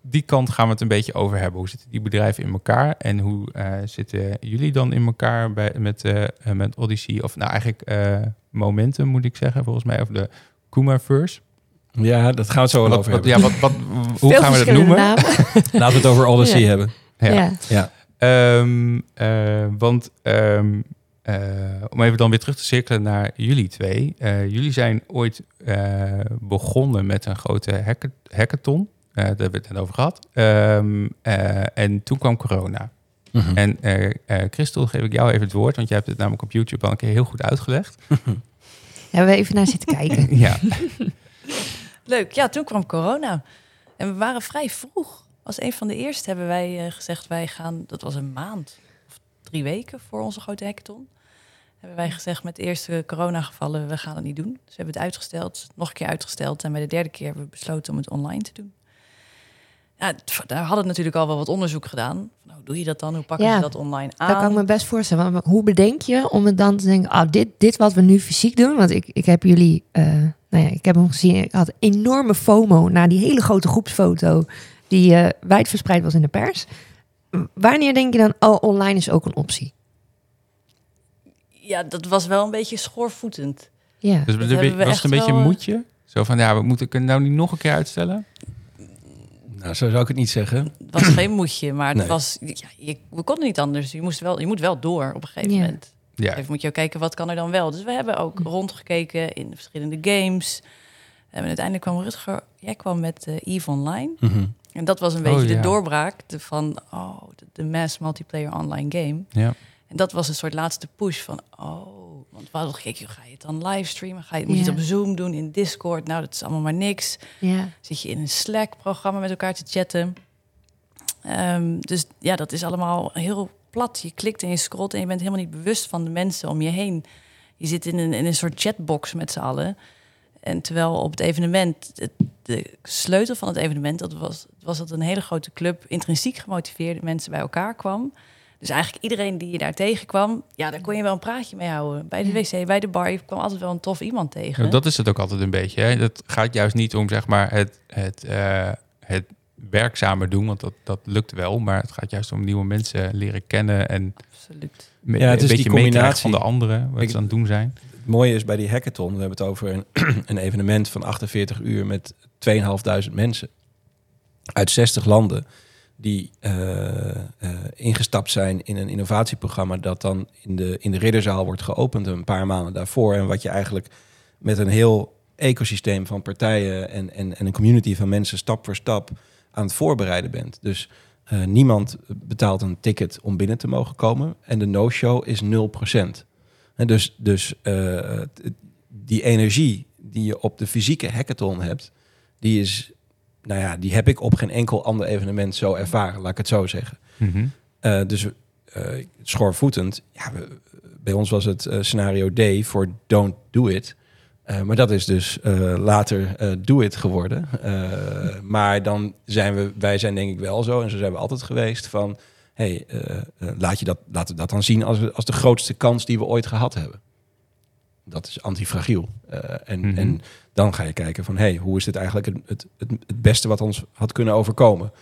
[SPEAKER 1] die kant gaan we het een beetje over hebben. Hoe zitten die bedrijven in elkaar? En hoe zitten jullie dan in elkaar bij, met, eh, met Odyssey? Of nou eigenlijk Momentum moet ik zeggen, volgens mij. Of de Kumaverse.
[SPEAKER 5] Ja, dat gaan we het zo wel
[SPEAKER 1] Wat,
[SPEAKER 5] over
[SPEAKER 1] wat,
[SPEAKER 5] hebben.
[SPEAKER 1] ja, wat, wat, hoe
[SPEAKER 2] Veel
[SPEAKER 1] gaan we dat noemen?
[SPEAKER 5] Laten we het over Odyssey
[SPEAKER 2] Ja.
[SPEAKER 5] hebben.
[SPEAKER 1] Ja.
[SPEAKER 2] ja.
[SPEAKER 5] Ja.
[SPEAKER 1] Ehm, eh, want ehm, eh, om even dan weer terug te cirkelen naar jullie twee. Eh, jullie zijn ooit eh, begonnen met een grote hacka- hackathon. Eh, daar hebben we het net over gehad. Ehm, eh, en toen kwam corona.
[SPEAKER 5] Mhm.
[SPEAKER 1] En eh eh, Christel, geef ik jou even het woord. Want jij hebt het namelijk op YouTube al een keer heel goed uitgelegd.
[SPEAKER 2] Hebben we even naar zitten kijken.
[SPEAKER 1] ja.
[SPEAKER 4] Leuk. Ja, toen kwam corona. En we waren vrij vroeg. Als een van de eerste hebben wij eh, gezegd, wij gaan... Dat was een maand of drie weken voor onze grote hackathon. Hebben wij gezegd met de eerste coronagevallen, we gaan het niet doen. Dus we hebben het uitgesteld, nog een keer uitgesteld. En bij de derde keer hebben we besloten om het online te doen. Ja, daar hadden we natuurlijk al wel wat onderzoek gedaan. Hoe doe je dat dan? Hoe pakken
[SPEAKER 2] Ja,
[SPEAKER 4] ze dat online aan?
[SPEAKER 2] Dat kan ik me best voorstellen. Want hoe bedenk je om het dan te denken, ah, dit, dit wat we nu fysiek doen. Want ik, ik heb jullie, eh, nou ja, ik heb hem gezien. Ik had enorme FOMO na die hele grote groepsfoto die eh wijdverspreid was in de pers. Wanneer denk je dan, oh, online is ook een optie?
[SPEAKER 4] Ja, dat was wel een beetje schoorvoetend.
[SPEAKER 2] Ja,
[SPEAKER 1] Dus
[SPEAKER 4] Dat
[SPEAKER 1] was het een beetje een
[SPEAKER 4] eh,
[SPEAKER 1] moedje? Zo van, ja, we moeten kunnen nou niet nog een keer uitstellen?
[SPEAKER 5] Nou, zo zou ik het niet zeggen.
[SPEAKER 4] Het was geen moedje, maar het
[SPEAKER 5] Nee.
[SPEAKER 4] was, ja, je, we konden niet anders. Je, moest wel, je moet wel door op een gegeven
[SPEAKER 2] Ja.
[SPEAKER 4] moment.
[SPEAKER 1] Ja.
[SPEAKER 4] Even moet je ook kijken, wat kan er dan wel? Dus we hebben ook rondgekeken in de verschillende games. En uiteindelijk kwam Rutger, jij kwam met eh, EVE Online.
[SPEAKER 5] Mhm.
[SPEAKER 4] En dat was een
[SPEAKER 1] Oh,
[SPEAKER 4] beetje
[SPEAKER 1] ja.
[SPEAKER 4] de doorbraak de, van oh, de, de mass multiplayer online game.
[SPEAKER 1] Ja.
[SPEAKER 4] En dat was een soort laatste push van, oh, want we hadden gekeken, ga je het dan livestreamen? Ga je, moet je het op Zoom doen, in Discord? Nou, dat is allemaal maar niks.
[SPEAKER 2] ja.
[SPEAKER 4] Zit je in een Slack-programma met elkaar te chatten. Ehm, dus ja, dat is allemaal heel plat. Je klikt en je scrolt en je bent helemaal niet bewust van de mensen om je heen. Je zit in een, in een soort chatbox met z'n allen. En terwijl op het evenement, het, de sleutel van het evenement, dat was, was dat een hele grote club intrinsiek gemotiveerde mensen bij elkaar kwam. Dus eigenlijk iedereen die je daar tegenkwam, ja, daar kon je wel een praatje mee houden. Bij de wc, bij de bar, je kwam altijd wel een tof iemand tegen.
[SPEAKER 1] Dat is het ook altijd een beetje. Hè? Dat gaat juist niet om zeg maar, het, het, eh, het werkzamer doen, want dat, dat lukt wel. Maar het gaat juist om nieuwe mensen leren kennen en
[SPEAKER 4] Absoluut.
[SPEAKER 1] me-
[SPEAKER 5] Ja, het
[SPEAKER 1] een
[SPEAKER 5] is die
[SPEAKER 1] beetje meekrijgen
[SPEAKER 5] combinatie.
[SPEAKER 1] van de anderen, wat
[SPEAKER 5] Ik-
[SPEAKER 1] ze aan het doen zijn.
[SPEAKER 5] Het mooie is bij die hackathon, we hebben het over een, een evenement van 48 uur met 2500 mensen uit 60 landen die eh, eh, ingestapt zijn in een innovatieprogramma dat dan in de, in de ridderzaal wordt geopend een paar maanden daarvoor. En wat je eigenlijk met een heel ecosysteem van partijen en, en, en een community van mensen stap voor stap aan het voorbereiden bent. Dus eh, niemand betaalt een ticket om binnen te mogen komen en de no-show is 0%. En dus dus die energie die je op de fysieke hackathon hebt, die is, nou ja, die heb ik op geen enkel ander evenement zo ervaren, laat ik het zo zeggen.
[SPEAKER 1] Mhm.
[SPEAKER 5] Eh, dus eh schoorvoetend, ja, we- bij ons was het eh, scenario D voor don't do it. Maar dat is dus later eh, do it geworden. Maar dan zijn we, wij zijn denk ik wel zo, en zo zijn we altijd geweest van, hey, laat je dat, laten we dat dan zien als, als de grootste kans die we ooit gehad hebben. Dat is antifragiel. En,
[SPEAKER 1] Mhm.
[SPEAKER 5] en dan ga je kijken van, hey, hoe is dit eigenlijk het, het, het, het beste wat ons had kunnen overkomen?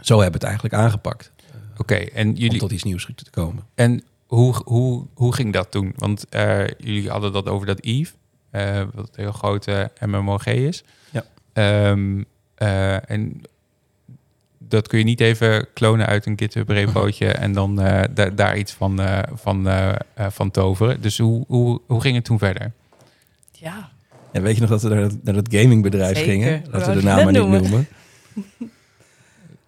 [SPEAKER 5] Zo hebben we het eigenlijk aangepakt
[SPEAKER 1] Oké, en
[SPEAKER 5] om
[SPEAKER 1] jullie
[SPEAKER 5] tot iets nieuws te komen.
[SPEAKER 1] en hoe, hoe, hoe ging dat toen? Want eh, jullie hadden dat over dat Eve, eh, wat een heel grote MMOG is.
[SPEAKER 5] Ja.
[SPEAKER 1] Ehm, eh, en dat kun je niet even klonen uit een GitHub repootje en dan eh, da- daar iets van, eh, van, van toveren. Dus hoe, hoe, hoe ging het toen verder?
[SPEAKER 4] Ja,
[SPEAKER 5] En weet je nog dat we naar dat, naar dat gamingbedrijf
[SPEAKER 4] Zeker.
[SPEAKER 5] gingen?
[SPEAKER 4] Dat
[SPEAKER 5] we de naam maar niet
[SPEAKER 4] noemen.
[SPEAKER 5] noemen.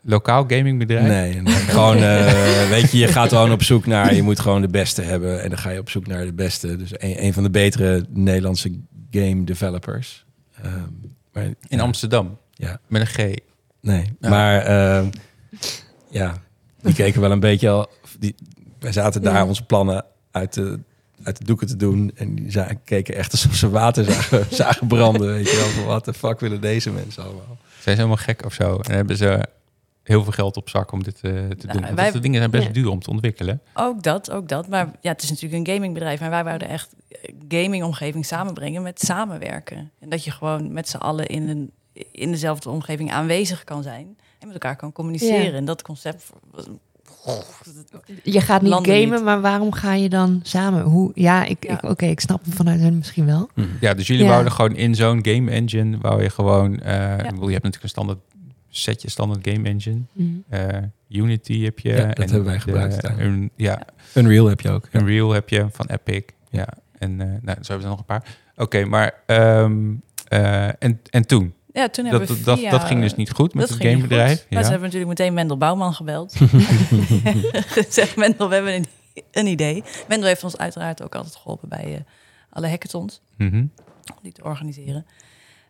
[SPEAKER 1] Lokaal gamingbedrijf?
[SPEAKER 5] Nee, nee, gewoon, eh, weet je, je gaat gewoon op zoek naar, je moet gewoon de beste hebben. En dan ga je op zoek naar de beste. Dus een, een van de betere Nederlandse game developers. Ehm, maar,
[SPEAKER 1] In
[SPEAKER 5] ja,
[SPEAKER 1] Amsterdam,
[SPEAKER 5] Ja,
[SPEAKER 1] met een G.
[SPEAKER 5] nee.
[SPEAKER 1] Ja.
[SPEAKER 5] Maar ehm, ja, die keken wel een beetje al. Die, wij zaten daar
[SPEAKER 2] Ja.
[SPEAKER 5] onze plannen uit de, uit de doeken te doen. En die keken echt alsof ze water zagen, zagen branden. Weet je wel, van wat de fuck willen deze mensen allemaal?
[SPEAKER 1] Zijn ze helemaal gek of zo? En hebben ze heel veel geld op zak om dit eh, te
[SPEAKER 4] Nou,
[SPEAKER 1] doen. Want
[SPEAKER 4] wij-
[SPEAKER 1] de dingen zijn best
[SPEAKER 2] Ja.
[SPEAKER 1] duur om te ontwikkelen.
[SPEAKER 4] Ook dat, ook dat. Maar ja, het is natuurlijk een gamingbedrijf. En wij wouden echt gamingomgeving samenbrengen met samenwerken. En dat je gewoon met z'n allen in, een, in dezelfde omgeving aanwezig kan zijn. En met elkaar kan communiceren.
[SPEAKER 2] Ja.
[SPEAKER 4] En dat concept...
[SPEAKER 2] Je gaat niet
[SPEAKER 4] Landen
[SPEAKER 2] gamen,
[SPEAKER 4] niet.
[SPEAKER 2] maar waarom ga je dan samen? Hoe? Ja, ik,
[SPEAKER 4] Ja.
[SPEAKER 2] ik, oké, ik snap hem vanuit hen misschien wel.
[SPEAKER 1] Ja, dus jullie
[SPEAKER 2] Ja.
[SPEAKER 1] wouden gewoon in zo'n game engine, wou je gewoon, eh, ik
[SPEAKER 4] Ja.
[SPEAKER 1] bedoel, je hebt natuurlijk een standaard setje, standaard game engine.
[SPEAKER 2] Mhm.
[SPEAKER 1] Eh, Unity heb je.
[SPEAKER 5] Ja, dat hebben wij
[SPEAKER 1] de-
[SPEAKER 5] gebruikt uiteindelijk.
[SPEAKER 1] Un- ja,
[SPEAKER 5] Unreal heb je ook. Ja.
[SPEAKER 1] Unreal heb je van Epic. Ja, en eh nou, zo hebben er nog een paar. Oké, maar ehm, eh, en, en toen?
[SPEAKER 4] Ja, toen
[SPEAKER 1] Dat,
[SPEAKER 4] hebben we
[SPEAKER 1] dat, dat,
[SPEAKER 4] via-
[SPEAKER 1] dat ging dus niet goed met
[SPEAKER 4] dat
[SPEAKER 1] het gamebedrijf.
[SPEAKER 4] goed. Maar
[SPEAKER 1] Ja.
[SPEAKER 4] ze hebben natuurlijk meteen Mendel Bouwman gebeld. Gezegd, Mendel, we hebben een, een idee. Mendel heeft ons uiteraard ook altijd geholpen bij eh, alle hackathons.
[SPEAKER 1] Mhm.
[SPEAKER 4] om die te organiseren.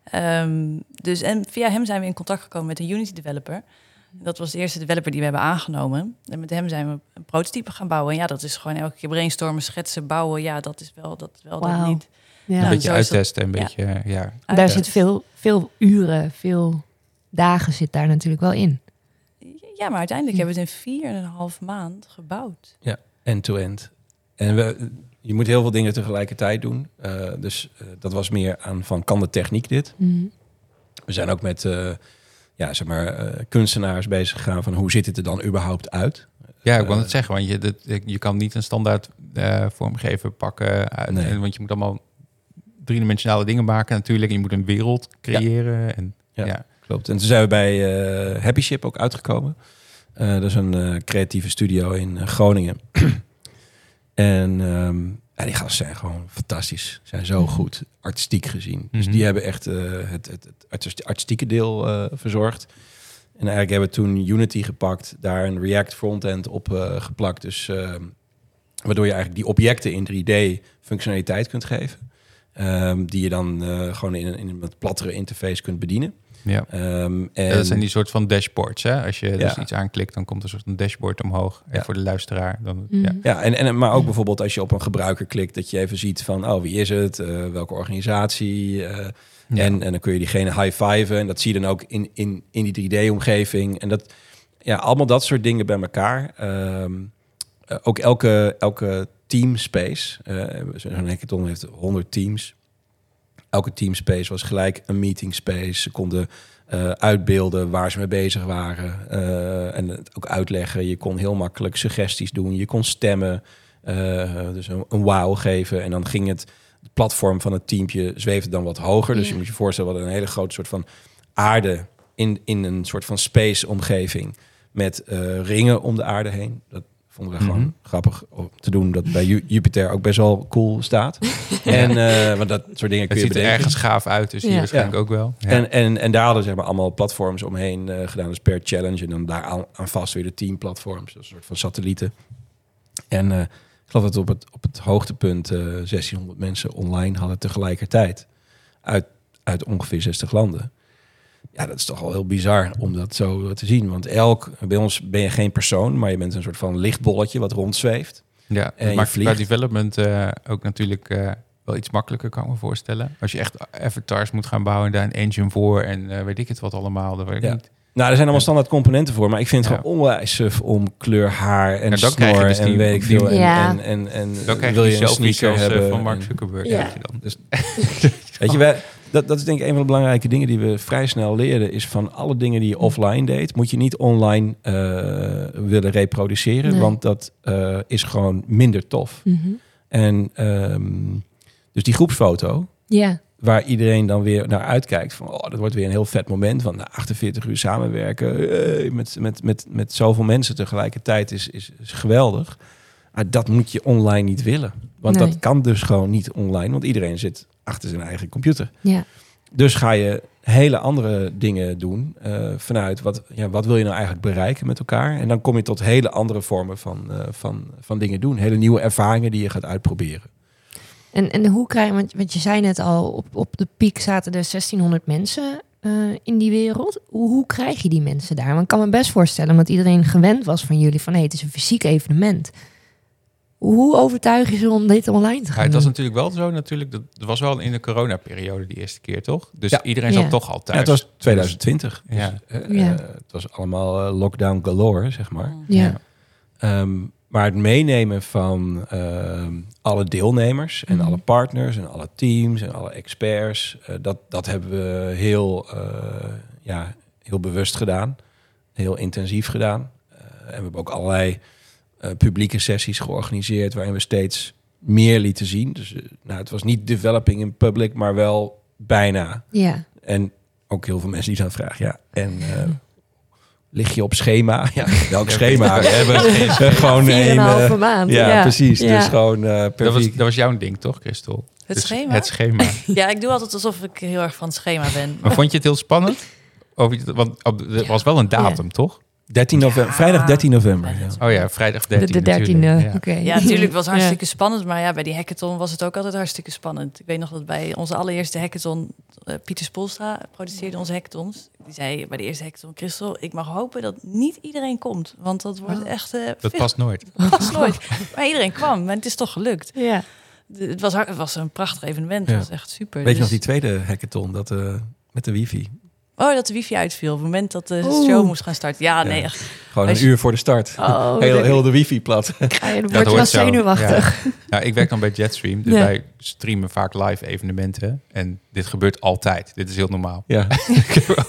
[SPEAKER 4] Ehm, dus en via hem zijn we in contact gekomen met een Unity developer. Dat was de eerste developer die we hebben aangenomen. En met hem zijn we een prototype gaan bouwen. En ja, dat is gewoon elke keer brainstormen, schetsen, bouwen. Ja, dat is wel, dat wel, dat niet.
[SPEAKER 2] Ja.
[SPEAKER 1] Een
[SPEAKER 4] Nou,
[SPEAKER 1] beetje uittesten, een
[SPEAKER 4] ja.
[SPEAKER 1] beetje, ja.
[SPEAKER 2] daar
[SPEAKER 4] Ja.
[SPEAKER 2] zit veel, veel uren, veel dagen zit daar natuurlijk wel in.
[SPEAKER 4] Ja, maar uiteindelijk
[SPEAKER 2] Hm.
[SPEAKER 4] hebben we het in vier en een half maand gebouwd.
[SPEAKER 5] End-to-end. En we, je moet heel veel dingen tegelijkertijd doen. Eh, dus eh, dat was meer aan van, kan de techniek dit?
[SPEAKER 2] Mhm.
[SPEAKER 5] We zijn ook met eh, ja, zeg maar, eh, kunstenaars bezig gegaan van hoe ziet het er dan überhaupt uit?
[SPEAKER 1] Ja, ik wil het zeggen, want je, dat, je kan niet een standaard eh, vormgever pakken. Uit,
[SPEAKER 5] Nee.
[SPEAKER 1] en, want je moet allemaal driedimensionale dingen maken natuurlijk. En je moet een wereld creëren. En,
[SPEAKER 5] Ja.
[SPEAKER 1] ja.
[SPEAKER 5] Klopt. En toen zijn we bij eh, Happy Ship ook uitgekomen. Eh, dat is een eh, creatieve studio in Groningen. en ehm, ja, die gasten zijn gewoon fantastisch. Zijn zo goed, artistiek gezien. Dus
[SPEAKER 1] Mhm.
[SPEAKER 5] die hebben echt het, het, het artis- artistieke deel verzorgd. En eigenlijk hebben we toen Unity gepakt, daar een React frontend op geplakt. Dus ehm, waardoor je eigenlijk die objecten in 3D functionaliteit kunt geven. Ehm, die je dan eh, gewoon in een, in een wat plattere interface kunt bedienen.
[SPEAKER 1] Ja.
[SPEAKER 5] Ehm, en
[SPEAKER 1] Ja, dat zijn die soort van dashboards. Hè? Als je dus
[SPEAKER 5] Ja.
[SPEAKER 1] iets aanklikt, dan komt er een soort van dashboard omhoog. En
[SPEAKER 5] Ja.
[SPEAKER 1] voor de luisteraar. Dan,
[SPEAKER 2] Mhm.
[SPEAKER 1] ja.
[SPEAKER 5] Ja, en, en, maar ook bijvoorbeeld als je op een gebruiker klikt, dat je even ziet van, oh, wie is het? Eh, welke organisatie? Eh,
[SPEAKER 1] Ja.
[SPEAKER 5] en, en dan kun je diegene high-fiven. En dat zie je dan ook in, in, in die 3D-omgeving. En dat, ja, allemaal dat soort dingen bij elkaar. Ehm, eh, ook elke, elke teamspace, eh zo'n hackathon heeft 100 teams. Elke teamspace was gelijk een meeting space. Ze konden eh, uitbeelden waar ze mee bezig waren. eh, en het ook uitleggen. Je kon heel makkelijk suggesties doen. Je kon stemmen. eh, dus een, een wow geven. En dan ging het, het platform van het teampje zweefde dan wat hoger. Dus je moet je voorstellen, hadden een hele grote soort van aarde in, in een soort van space-omgeving. Met eh, ringen om de aarde heen. Dat vonden we
[SPEAKER 1] Mhm.
[SPEAKER 5] gewoon grappig om te doen. Dat bij Ju- Jupiter ook best wel cool staat. en uh, want dat soort dingen
[SPEAKER 1] Het
[SPEAKER 5] kun je
[SPEAKER 1] ziet er ergens gaaf uit, dus hier
[SPEAKER 2] Ja.
[SPEAKER 1] waarschijnlijk ook wel. Ja.
[SPEAKER 5] En, en, en daar hadden ze zeg maar, allemaal platforms omheen eh, gedaan. Dus per challenge. En dan daar aan, aan vast weer de teamplatforms. Een soort van satellieten. En eh, ik geloof dat op het, op het hoogtepunt eh 1600 mensen online hadden tegelijkertijd. Uit, uit ongeveer 60 landen. Ja, dat is toch wel heel bizar om dat zo te zien. Want elk, bij ons ben je geen persoon, maar je bent een soort van lichtbolletje wat rondzweeft.
[SPEAKER 1] Ja,
[SPEAKER 5] En
[SPEAKER 1] maakt
[SPEAKER 5] vliegt.
[SPEAKER 1] qua development eh, ook natuurlijk eh, wel iets makkelijker, kan ik me voorstellen. Als je echt avatars moet gaan bouwen, daar een engine voor en eh, weet ik het wat allemaal, dat weet ik
[SPEAKER 5] Ja.
[SPEAKER 1] niet.
[SPEAKER 5] Nou, er zijn allemaal standaard componenten voor, maar ik vind het
[SPEAKER 1] Ja.
[SPEAKER 5] gewoon onwijs suf om kleur, haar en
[SPEAKER 1] Ja, dan krijg je
[SPEAKER 5] snor
[SPEAKER 1] dus
[SPEAKER 5] en weet ik veel. En,
[SPEAKER 2] Ja.
[SPEAKER 5] en, en, en
[SPEAKER 1] Dan krijg
[SPEAKER 5] wil
[SPEAKER 1] je
[SPEAKER 5] je een sneaker
[SPEAKER 1] eh,
[SPEAKER 5] hebben.
[SPEAKER 1] van Mark
[SPEAKER 5] en-
[SPEAKER 1] Zuckerberg. Je dan.
[SPEAKER 5] Dus, weet je, wij, dat, dat is denk ik een van de belangrijke dingen die we vrij snel leren. Is van alle dingen die je offline deed, moet je niet online eh, willen reproduceren.
[SPEAKER 2] Nee.
[SPEAKER 5] Want dat eh, is gewoon minder tof.
[SPEAKER 2] Mhm.
[SPEAKER 5] En ehm, dus die groepsfoto,
[SPEAKER 2] Ja,
[SPEAKER 5] waar iedereen dan weer naar uitkijkt. Van, oh, dat wordt weer een heel vet moment. Van nou, 48 uur samenwerken met, met, met, met zoveel mensen tegelijkertijd is, is, is geweldig. Maar dat moet je online niet willen. Want
[SPEAKER 2] Nee.
[SPEAKER 5] dat kan dus gewoon niet online. Want iedereen zit achter zijn eigen computer.
[SPEAKER 2] ja.
[SPEAKER 5] Dus ga je hele andere dingen doen eh, vanuit wat, ja, wat wil je nou eigenlijk bereiken met elkaar. En dan kom je tot hele andere vormen van, eh, van, van dingen doen. Hele nieuwe ervaringen die je gaat uitproberen.
[SPEAKER 2] En, en hoe krijg je, want, want je zei net al, op, op de piek zaten er 1600 mensen eh, in die wereld. Hoe, hoe krijg je die mensen daar? Want ik kan me best voorstellen, want iedereen gewend was van jullie van hé, het is een fysiek evenement. Hoe overtuig je ze om dit online te
[SPEAKER 1] Ja,
[SPEAKER 2] gaan
[SPEAKER 1] het was natuurlijk wel zo, natuurlijk, dat het was wel in de coronaperiode die eerste keer, toch? Dus
[SPEAKER 5] Ja.
[SPEAKER 1] iedereen
[SPEAKER 2] Ja.
[SPEAKER 1] zat toch al
[SPEAKER 5] Ja,
[SPEAKER 1] thuis.
[SPEAKER 5] het was 2020.
[SPEAKER 1] Ja.
[SPEAKER 5] Dus, eh,
[SPEAKER 2] Ja.
[SPEAKER 5] eh, het was allemaal eh, lockdown galore, zeg maar.
[SPEAKER 2] Ja.
[SPEAKER 5] Ehm, maar het meenemen van ehm, alle deelnemers en
[SPEAKER 2] Mhm.
[SPEAKER 5] alle partners en alle teams en alle experts, eh, dat, dat hebben we heel, eh, ja, heel bewust gedaan, heel intensief gedaan. Eh, en we hebben ook allerlei eh, publieke sessies georganiseerd waarin we steeds meer lieten zien. Dus eh, nou, het was niet developing in public, maar wel bijna.
[SPEAKER 2] Ja.
[SPEAKER 5] En ook heel veel mensen die dan vragen, ja, en eh, lig je op schema? Ja, welk schema? We hebben gewoon
[SPEAKER 2] Vier en
[SPEAKER 5] een...
[SPEAKER 2] een
[SPEAKER 5] eh,
[SPEAKER 2] halve maand.
[SPEAKER 5] ja, precies.
[SPEAKER 2] Ja.
[SPEAKER 5] Dus gewoon eh per
[SPEAKER 1] Dat was, dat was jouw ding, toch, Christel?
[SPEAKER 4] Het
[SPEAKER 1] Dus
[SPEAKER 4] schema?
[SPEAKER 1] Het schema.
[SPEAKER 4] Ja, ik doe altijd alsof ik heel erg van het schema ben.
[SPEAKER 1] maar vond je het heel spannend? Of, je- want op- er was wel een datum, toch?
[SPEAKER 5] 13 november, vrijdag 13 november. Ja.
[SPEAKER 1] Oh ja, vrijdag
[SPEAKER 2] De,
[SPEAKER 1] 13
[SPEAKER 2] de dertiende.
[SPEAKER 1] natuurlijk. Ja.
[SPEAKER 2] Oké.
[SPEAKER 4] Ja, natuurlijk was het
[SPEAKER 2] Ja.
[SPEAKER 4] hartstikke spannend. Maar ja, bij die hackathon was het ook altijd hartstikke spannend. Ik weet nog dat bij onze allereerste hackathon... eh, Pieter Spolstra produceerde onze hackathons. Die zei bij de eerste hackathon... Christel, ik mag hopen dat niet iedereen komt. Want dat wordt
[SPEAKER 2] Oh.
[SPEAKER 4] echt... eh,
[SPEAKER 1] Dat past nooit.
[SPEAKER 4] past nooit. Maar iedereen kwam. En het is toch gelukt.
[SPEAKER 2] Ja.
[SPEAKER 4] De- Het was, het was een prachtig evenement.
[SPEAKER 5] Ja.
[SPEAKER 4] Het was echt super.
[SPEAKER 5] Weet je nog
[SPEAKER 4] Dus-
[SPEAKER 5] die tweede hackathon, dat eh, met de wifi?
[SPEAKER 4] Oh, dat de wifi uitviel. Op het moment dat de
[SPEAKER 2] Oeh.
[SPEAKER 4] show moest gaan starten. Ja, nee,
[SPEAKER 5] Ja. Gewoon een
[SPEAKER 4] je-
[SPEAKER 5] uur voor de start.
[SPEAKER 2] Oh,
[SPEAKER 5] heel, heel de wifi plat.
[SPEAKER 2] Ja, dan
[SPEAKER 1] Dat
[SPEAKER 2] word je wel zenuwachtig.
[SPEAKER 1] Ja, ik werk dan bij Jetstream, dus
[SPEAKER 2] Ja.
[SPEAKER 1] wij streamen vaak live evenementen. En dit gebeurt altijd. Dit is heel normaal.
[SPEAKER 5] Ja.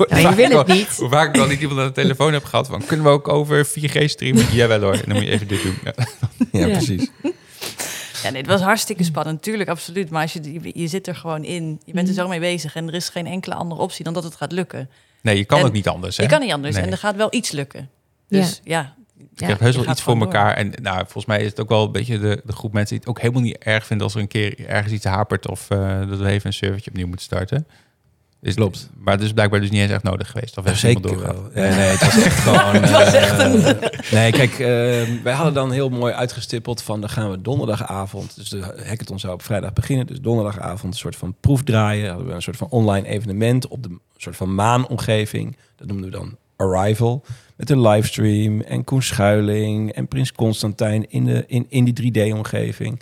[SPEAKER 2] Ja, je wil het niet.
[SPEAKER 1] Hoe vaak ik dan niet iemand aan de telefoon heb gehad van... kunnen we ook over 4G streamen? Jawel hoor, en dan moet je even dit doen. Ja.
[SPEAKER 5] ja,
[SPEAKER 2] Ja.
[SPEAKER 5] precies.
[SPEAKER 4] Ja, nee, het was hartstikke spannend. Tuurlijk, absoluut. Maar als je, je, je zit er gewoon in. Je bent er zo mee bezig. En er is geen enkele andere optie dan dat het gaat lukken.
[SPEAKER 1] Nee, je kan
[SPEAKER 4] En
[SPEAKER 1] ook niet anders. Hè?
[SPEAKER 4] Je kan niet anders.
[SPEAKER 1] Nee.
[SPEAKER 4] En er gaat wel iets lukken. Dus ja,
[SPEAKER 1] Je
[SPEAKER 2] Ja.
[SPEAKER 1] hebt heus wel iets voor
[SPEAKER 4] door.
[SPEAKER 1] elkaar. En nou, volgens mij is het ook wel een beetje de, de groep mensen die het ook helemaal niet erg vinden als er een keer ergens iets hapert of eh, dat we even een servertje opnieuw moeten starten. Is,
[SPEAKER 5] Klopt.
[SPEAKER 1] Maar het is blijkbaar dus niet eens echt nodig geweest. Of heeft
[SPEAKER 5] Zeker wel. Ja, nee, het was echt gewoon...
[SPEAKER 4] Het was echt
[SPEAKER 5] eh, Nee, kijk, eh, wij hadden dan heel mooi uitgestippeld van... dan gaan we donderdagavond, dus de hackathon zou op vrijdag beginnen... dus donderdagavond een soort van proef draaien. Hadden we een soort van online evenement op de soort van maanomgeving. Dat noemden we dan Arrival. Met een livestream en Koen Schuiling en Prins Constantijn in, de, in, in die 3D-omgeving.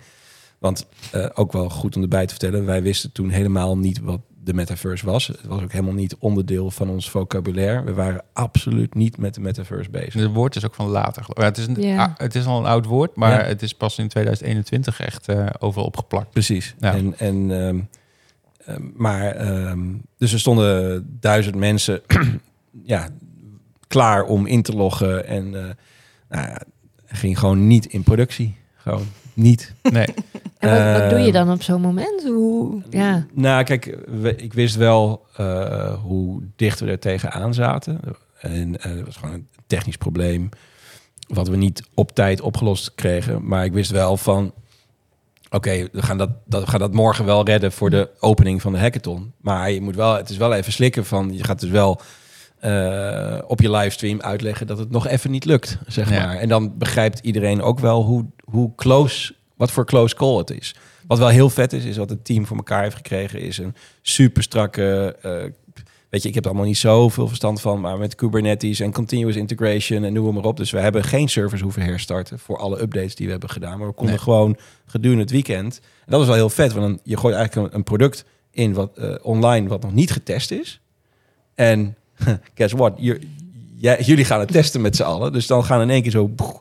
[SPEAKER 5] Want eh, ook wel goed om erbij te vertellen, wij wisten toen helemaal niet wat de metaverse was. Het was ook helemaal niet onderdeel van ons vocabulaire. We waren absoluut niet met de metaverse bezig.
[SPEAKER 1] Het woord is ook van later. geloof ik. Ja, het, is een,
[SPEAKER 2] Ja.
[SPEAKER 1] ah, het is al een oud woord, maar
[SPEAKER 5] Ja.
[SPEAKER 1] het is pas in 2021 echt eh, overal opgeplakt.
[SPEAKER 5] Precies.
[SPEAKER 1] Ja.
[SPEAKER 5] En, en, ehm, ehm, maar, ehm, dus er stonden duizend mensen ja, klaar om in te loggen. En eh nou ja, ging gewoon niet in productie. Gewoon niet.
[SPEAKER 1] Nee,
[SPEAKER 2] En wat, wat doe je
[SPEAKER 5] Ehm,
[SPEAKER 2] dan op zo'n moment? Hoe, ja.
[SPEAKER 5] Nou, kijk, we- ik wist wel eh, hoe dicht we er tegenaan zaten. En eh, het was gewoon een technisch probleem. Wat we niet op tijd opgelost kregen. Maar ik wist wel van... Oké, we, gaan dat, dat, we gaan dat morgen wel redden voor de opening van de hackathon. Maar je moet wel, het is wel even slikken van... Je gaat dus wel eh, op je livestream uitleggen dat het nog even niet lukt, zeg
[SPEAKER 1] Ja.
[SPEAKER 5] maar. En dan begrijpt iedereen ook wel hoe, hoe close, wat voor close call het is. Wat wel heel vet is, is wat het team voor elkaar heeft gekregen, is een super strakke. eh, weet je, ik heb er allemaal niet zoveel verstand van, maar met Kubernetes en continuous integration en noem maar op. Dus we hebben geen servers hoeven herstarten voor alle updates die we hebben gedaan. Maar we konden
[SPEAKER 1] Nee.
[SPEAKER 5] gewoon gedurende het weekend. En dat was wel heel vet, want dan, je gooit eigenlijk een, een product in wat eh, online wat nog niet getest is. En guess what? Jullie gaan het testen met z'n allen. Dus dan gaan in één keer zo boeg,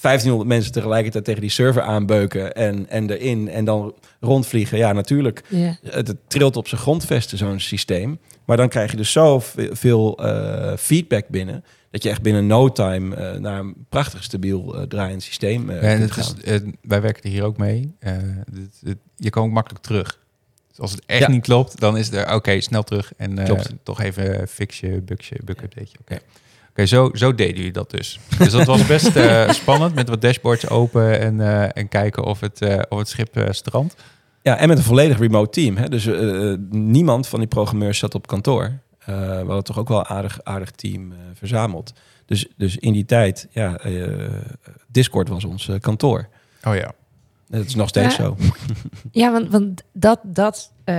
[SPEAKER 5] 1500 mensen tegelijkertijd tegen die server aanbeuken en, en erin en dan rondvliegen. Ja, natuurlijk. Het, het trilt op zijn grondvesten, zo'n systeem. Maar dan krijg je dus zoveel veel, eh, feedback binnen... dat je echt binnen no time eh, naar een prachtig stabiel eh, draaiend systeem
[SPEAKER 1] Ja, en het is,
[SPEAKER 5] gaan.
[SPEAKER 1] wij werken er hier ook mee. Eh, het- je kan ook makkelijk terug. Dus als het echt
[SPEAKER 5] Ja.
[SPEAKER 1] niet klopt, dan is er oké, snel terug. En eh, toch even fixje, bugje, bug updateje. Oké, Oké, zo, zo deden jullie dat dus. Dus dat was best eh, spannend met wat dashboards open en, eh, en kijken of het, eh, of het schip eh, strandt.
[SPEAKER 5] Ja, en met een volledig remote team. Hè? Dus eh, niemand van die programmeurs zat op kantoor. Eh, we hadden toch ook wel een aardig, aardig team eh, verzameld. Dus, dus in die tijd, ja, eh, Discord was ons eh, kantoor.
[SPEAKER 1] Oh ja.
[SPEAKER 5] Dat is nog steeds
[SPEAKER 2] Ja.
[SPEAKER 5] zo.
[SPEAKER 2] Ja, want, want dat, dat, eh,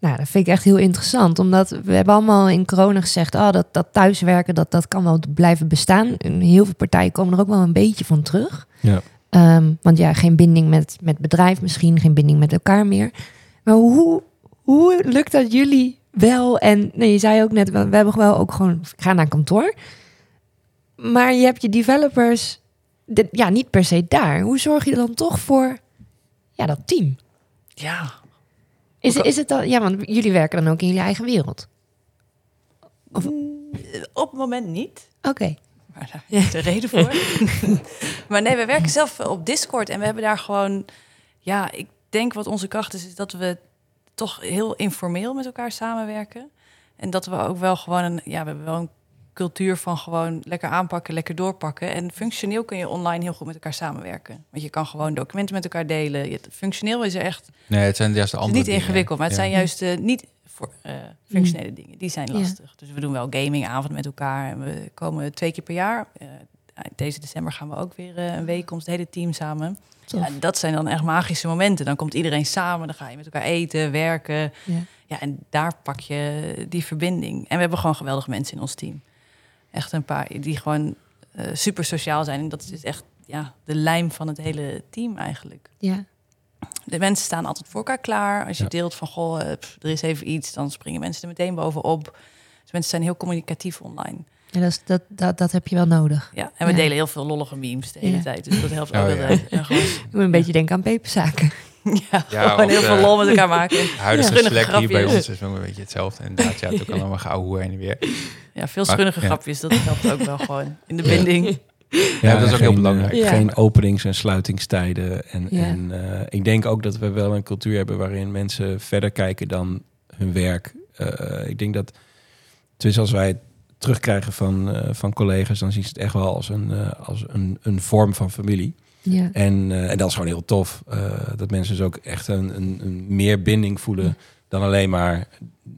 [SPEAKER 2] nou, dat vind ik echt heel interessant. Omdat we hebben allemaal in corona gezegd... Oh, dat, dat thuiswerken, dat, dat kan wel blijven bestaan. En heel veel partijen komen er ook wel een beetje van terug.
[SPEAKER 5] Ja.
[SPEAKER 2] Ehm, want ja, geen binding met, met bedrijf misschien, geen binding met elkaar meer. Maar hoe, hoe lukt dat jullie wel? En nee, je zei ook net, we we hebben wel ook gewoon, ik ga naar kantoor. Maar je hebt je developers, de- ja, niet per se daar. Hoe zorg je er dan toch voor, ja, dat team?
[SPEAKER 4] Ja,
[SPEAKER 2] Is, is het dan, ja, want jullie werken dan ook in jullie eigen wereld. Of-
[SPEAKER 4] op het moment niet.
[SPEAKER 2] Oké.
[SPEAKER 4] Maar daar is de reden voor. maar nee, we werken zelf op Discord en we hebben daar gewoon... Ja, ik denk wat onze kracht is, is dat we toch heel informeel met elkaar samenwerken. En dat we ook wel gewoon een... Ja, we hebben wel een cultuur van gewoon lekker aanpakken, lekker doorpakken. En functioneel kun je online heel goed met elkaar samenwerken. Want je kan gewoon documenten met elkaar delen. Je- Functioneel is er echt
[SPEAKER 1] Nee, het zijn juist de
[SPEAKER 4] het is
[SPEAKER 1] andere
[SPEAKER 4] niet
[SPEAKER 1] dingen.
[SPEAKER 4] ingewikkeld, maar het
[SPEAKER 1] Ja.
[SPEAKER 4] zijn juist eh, niet voor, eh, functionele dingen. Die zijn
[SPEAKER 2] Ja.
[SPEAKER 4] lastig. Dus we doen wel gamingavond met elkaar. En we komen twee keer per jaar. Eh, deze december gaan we ook weer een week, komt het hele team samen. Ja, dat zijn dan echt magische momenten. Dan komt iedereen samen, dan ga je met elkaar eten, werken.
[SPEAKER 2] Ja.
[SPEAKER 4] Ja, en daar pak je die verbinding. En we hebben gewoon geweldige mensen in ons team. Echt een paar die gewoon eh, super sociaal zijn. En dat is echt ja, de lijm van het hele team eigenlijk.
[SPEAKER 2] Ja.
[SPEAKER 4] De mensen staan altijd voor elkaar klaar. Als je
[SPEAKER 5] Ja.
[SPEAKER 4] deelt van, goh, eh, pff, er is even iets, dan springen mensen er meteen bovenop. Dus mensen zijn heel communicatief online.
[SPEAKER 2] Ja, dat, is, dat, dat, dat heb je wel nodig.
[SPEAKER 4] Ja, en we
[SPEAKER 2] Ja.
[SPEAKER 4] delen heel veel lollige memes de hele
[SPEAKER 2] Ja.
[SPEAKER 4] tijd. Dus dat helpt
[SPEAKER 1] Oh,
[SPEAKER 4] ook gewoon,
[SPEAKER 2] Ik moet een beetje denken aan peperzaken.
[SPEAKER 4] ja,
[SPEAKER 1] Ja,
[SPEAKER 4] gewoon heel veel
[SPEAKER 1] eh,
[SPEAKER 4] lol met elkaar maken.
[SPEAKER 1] De huidige Slack hier bij ons is wel een beetje hetzelfde. Inderdaad, ja, het ook allemaal gauw hoe heen en weer.
[SPEAKER 4] Ja, veel
[SPEAKER 1] Maar-
[SPEAKER 4] schunnige
[SPEAKER 1] ja.
[SPEAKER 4] grapjes. Dat helpt ook wel gewoon in de binding.
[SPEAKER 1] Ja, dat is ook heel belangrijk.
[SPEAKER 2] Ja.
[SPEAKER 5] Geen openings- en sluitingstijden. En,
[SPEAKER 2] Ja.
[SPEAKER 5] en eh, ik denk ook dat we wel een cultuur hebben waarin mensen verder kijken dan hun werk. Eh, ik denk dat, dus als wij het terugkrijgen van, eh, van collega's, dan zien ze het echt wel als een, als een, een vorm van familie.
[SPEAKER 2] Ja.
[SPEAKER 5] En, eh, en dat is gewoon heel tof. eh, dat mensen dus ook echt een, een, een meer binding voelen dan alleen maar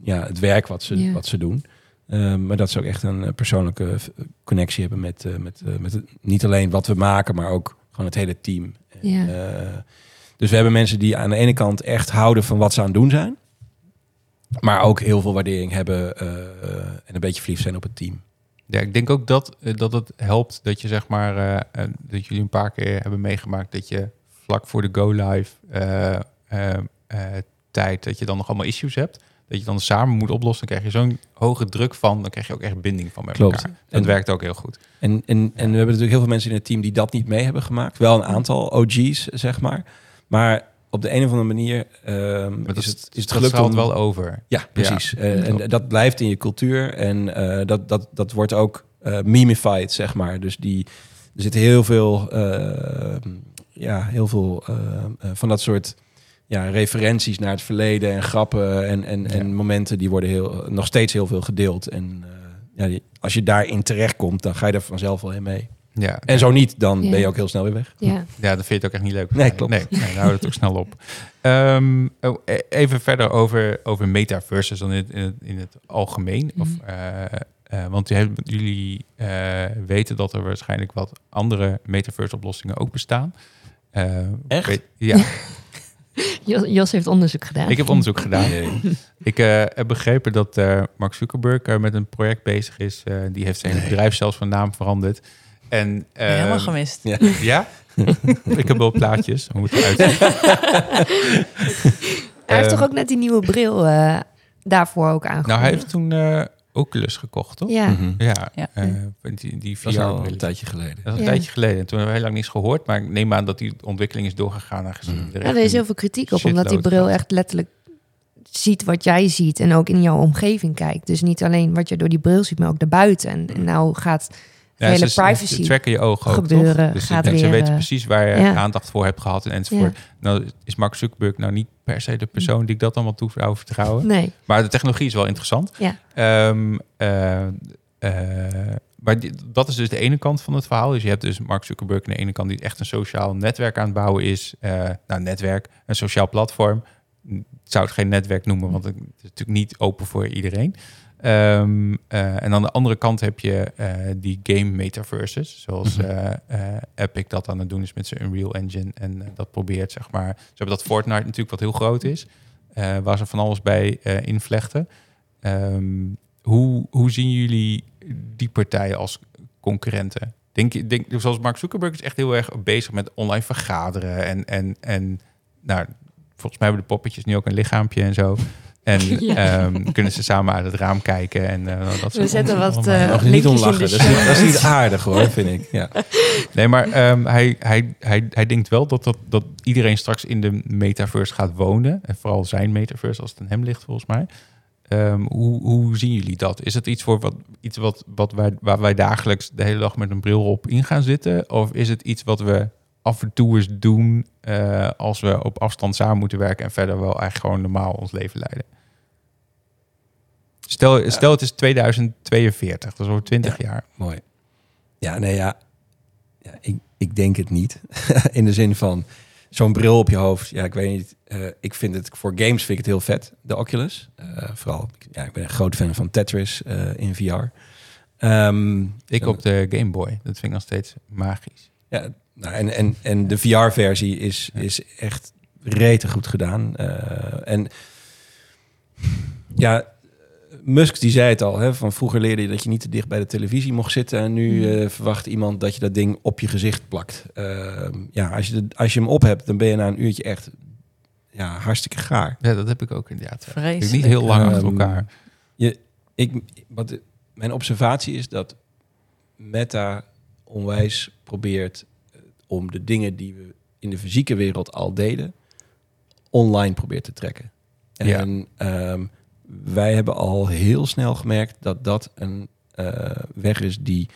[SPEAKER 5] ja, het werk wat ze,
[SPEAKER 2] Ja.
[SPEAKER 5] wat ze doen. Eh, maar dat ze ook echt een eh, persoonlijke connectie hebben met, met, met het, niet alleen wat we maken, maar ook gewoon het hele team. En, dus we hebben mensen die aan de ene kant echt houden van wat ze aan het doen zijn. Maar ook heel veel waardering hebben en een beetje verliefd zijn op het team.
[SPEAKER 1] Ja, ik denk ook dat, eh, dat het helpt dat je zeg maar eh, eh, dat jullie een paar keer hebben meegemaakt dat je vlak voor de go live eh, tijd dat je dan nog allemaal issues hebt. Dat je dan samen moet oplossen. Dan krijg je zo'n hoge druk van. Dan krijg je ook echt binding van met
[SPEAKER 5] Klopt.
[SPEAKER 1] elkaar. Dat
[SPEAKER 5] En-
[SPEAKER 1] werkt ook heel goed.
[SPEAKER 5] En, en, en we hebben natuurlijk heel veel mensen in het team die dat niet mee hebben gemaakt. Wel een aantal OG's, zeg maar. Maar op de een of andere manier ehm,
[SPEAKER 1] dat
[SPEAKER 5] is het, is het gelukt om...
[SPEAKER 1] wel over.
[SPEAKER 5] Ja, precies. Eh, en dat blijft in je cultuur. En eh, dat, dat, dat wordt ook eh memified, zeg maar. Dus die, er zitten heel veel, ja, heel veel van dat soort ja, referenties naar het verleden en grappen en, en, en momenten die worden heel, nog steeds heel veel gedeeld. En ja, die- als je daarin terechtkomt, dan ga je er vanzelf wel in mee.
[SPEAKER 1] Ja.
[SPEAKER 5] En zo niet, dan
[SPEAKER 2] Ja.
[SPEAKER 5] ben je ook heel snel weer weg.
[SPEAKER 2] Ja.
[SPEAKER 1] Ja, dan vind je het ook echt niet leuk.
[SPEAKER 5] Nee, klopt.
[SPEAKER 1] Nee, nee, dan houdt het ook snel op. Ehm, oh, e- even verder over, over metaverses dan in het, in het, in het algemeen. Of,
[SPEAKER 2] Mhm.
[SPEAKER 1] eh, eh, want jullie, jullie eh, weten dat er waarschijnlijk wat andere metaverse oplossingen ook bestaan. Eh,
[SPEAKER 5] Echt?
[SPEAKER 1] weet- ja,
[SPEAKER 2] Jos, heeft onderzoek gedaan.
[SPEAKER 1] ik heb onderzoek gedaan. Ik eh, heb begrepen dat Mark Zuckerberg er met een project bezig is. Eh, die heeft zijn
[SPEAKER 5] Nee.
[SPEAKER 1] bedrijf zelfs van naam veranderd. En,
[SPEAKER 4] Helemaal
[SPEAKER 1] ehm,
[SPEAKER 4] gemist.
[SPEAKER 5] Ja.
[SPEAKER 1] Ja? ik heb wel plaatjes. Hoe moet eruit?
[SPEAKER 2] Hij heeft
[SPEAKER 1] Ehm,
[SPEAKER 2] toch ook net die nieuwe bril eh, daarvoor ook aangekomen?
[SPEAKER 1] Nou, hij heeft toen eh, Oculus gekocht, toch?
[SPEAKER 2] Ja.
[SPEAKER 5] Mhm.
[SPEAKER 1] Ja,
[SPEAKER 4] Ja.
[SPEAKER 1] eh, die, die
[SPEAKER 5] Dat is al een tijdje geleden.
[SPEAKER 1] Dat is een
[SPEAKER 2] Ja.
[SPEAKER 1] tijdje geleden. Toen hebben we heel lang niets gehoord. Maar ik neem aan dat die ontwikkeling is doorgegaan. Aangezien
[SPEAKER 5] Mhm.
[SPEAKER 1] er
[SPEAKER 2] Ja, er is heel veel kritiek op, omdat die bril echt letterlijk ziet wat jij ziet en ook in jouw omgeving kijkt. Dus niet alleen wat je door die bril ziet, maar ook daarbuiten. En, en nou gaat
[SPEAKER 1] Ja,
[SPEAKER 2] hele
[SPEAKER 1] ze- ze
[SPEAKER 2] privacy
[SPEAKER 1] tracken je ogen ook,
[SPEAKER 2] gebeuren,
[SPEAKER 1] toch? Dus
[SPEAKER 2] gaat
[SPEAKER 1] ze, weten
[SPEAKER 2] eh,
[SPEAKER 1] precies waar je
[SPEAKER 2] ja.
[SPEAKER 1] aandacht voor hebt gehad en enzovoort. Nou is Mark Zuckerberg nou niet per se de persoon die ik dat allemaal toe zou vertrouwen.
[SPEAKER 2] nee,
[SPEAKER 1] Maar de technologie is wel interessant.
[SPEAKER 2] Ja.
[SPEAKER 1] Ehm, eh, eh, maar die- dat is dus de ene kant van het verhaal. Dus je hebt dus Mark Zuckerberg aan de ene kant die echt een sociaal netwerk aan het bouwen is. Nou, netwerk, een sociaal platform. Ik zou het geen netwerk noemen, want het is natuurlijk niet open voor iedereen. Ehm, eh, en aan de andere kant heb je eh, die game metaverses, zoals
[SPEAKER 5] Mhm.
[SPEAKER 1] eh, Epic dat aan het doen is met zijn Unreal Engine. En dat probeert, zeg maar. Ze hebben dat Fortnite natuurlijk, wat heel groot is, waar ze van alles bij invlechten. Ehm, hoe, hoe zien jullie die partijen als concurrenten Denk je, denk, zoals Mark Zuckerberg is echt heel erg bezig met online vergaderen. En, en, en nou, volgens mij hebben de poppetjes nu ook een lichaampje en zo. En
[SPEAKER 2] Ja.
[SPEAKER 1] ehm, kunnen ze samen uit het raam kijken. En, eh, dat
[SPEAKER 2] We
[SPEAKER 1] soort
[SPEAKER 2] zetten wat eh
[SPEAKER 5] niet om
[SPEAKER 2] linkjes in
[SPEAKER 5] lachen.
[SPEAKER 2] de
[SPEAKER 5] Dat is, dat is niet aardig hoor, vind ik. Ja.
[SPEAKER 1] Nee, maar ehm, hij, hij, hij, hij denkt wel dat, dat, dat iedereen straks in de metaverse gaat wonen. En vooral zijn metaverse als het aan hem ligt, volgens mij. Ehm, hoe, hoe zien jullie dat? Is het iets, voor wat, iets wat, wat wij, waar wij dagelijks de hele dag met een bril op in gaan zitten? Of is het iets wat we af en toe eens doen eh, als we op afstand samen moeten werken en verder wel eigenlijk gewoon normaal ons leven leiden? Stel, stel het is 2042, dat is over 20 jaar.
[SPEAKER 5] Mooi. Ja, nee, ja. ja ik, ik denk het niet. In de zin van zo'n bril op je hoofd. Ja, ik weet niet. eh, ik vind het voor games vind ik het heel vet, de Oculus. Eh, vooral, ja, ik ben een groot fan van Tetris eh, in VR. Ehm,
[SPEAKER 1] Ik op de Game Boy, dat vind ik nog steeds magisch.
[SPEAKER 5] Ja, nou, en, en, en de VR-versie is, is echt rete goed gedaan. En ja, Musk die zei het al, hè, van vroeger leerde je dat je niet te dicht bij de televisie mocht zitten. En nu eh, verwacht iemand dat je dat ding op je gezicht plakt. Eh, ja, als je, de, als je hem op hebt, dan ben je na een uurtje echt ja, hartstikke gaar.
[SPEAKER 1] Ja, dat heb ik ook inderdaad. ja.
[SPEAKER 4] Vreselijk.
[SPEAKER 1] Niet heel lang achter
[SPEAKER 5] Ehm,
[SPEAKER 1] elkaar.
[SPEAKER 5] Ik, wat, mijn observatie is dat Meta onwijs probeert eh, om de dingen die we in de fysieke wereld al deden, online probeert te trekken.
[SPEAKER 1] Ja.
[SPEAKER 5] En ehm, wij hebben al heel snel gemerkt dat dat een eh, weg is die,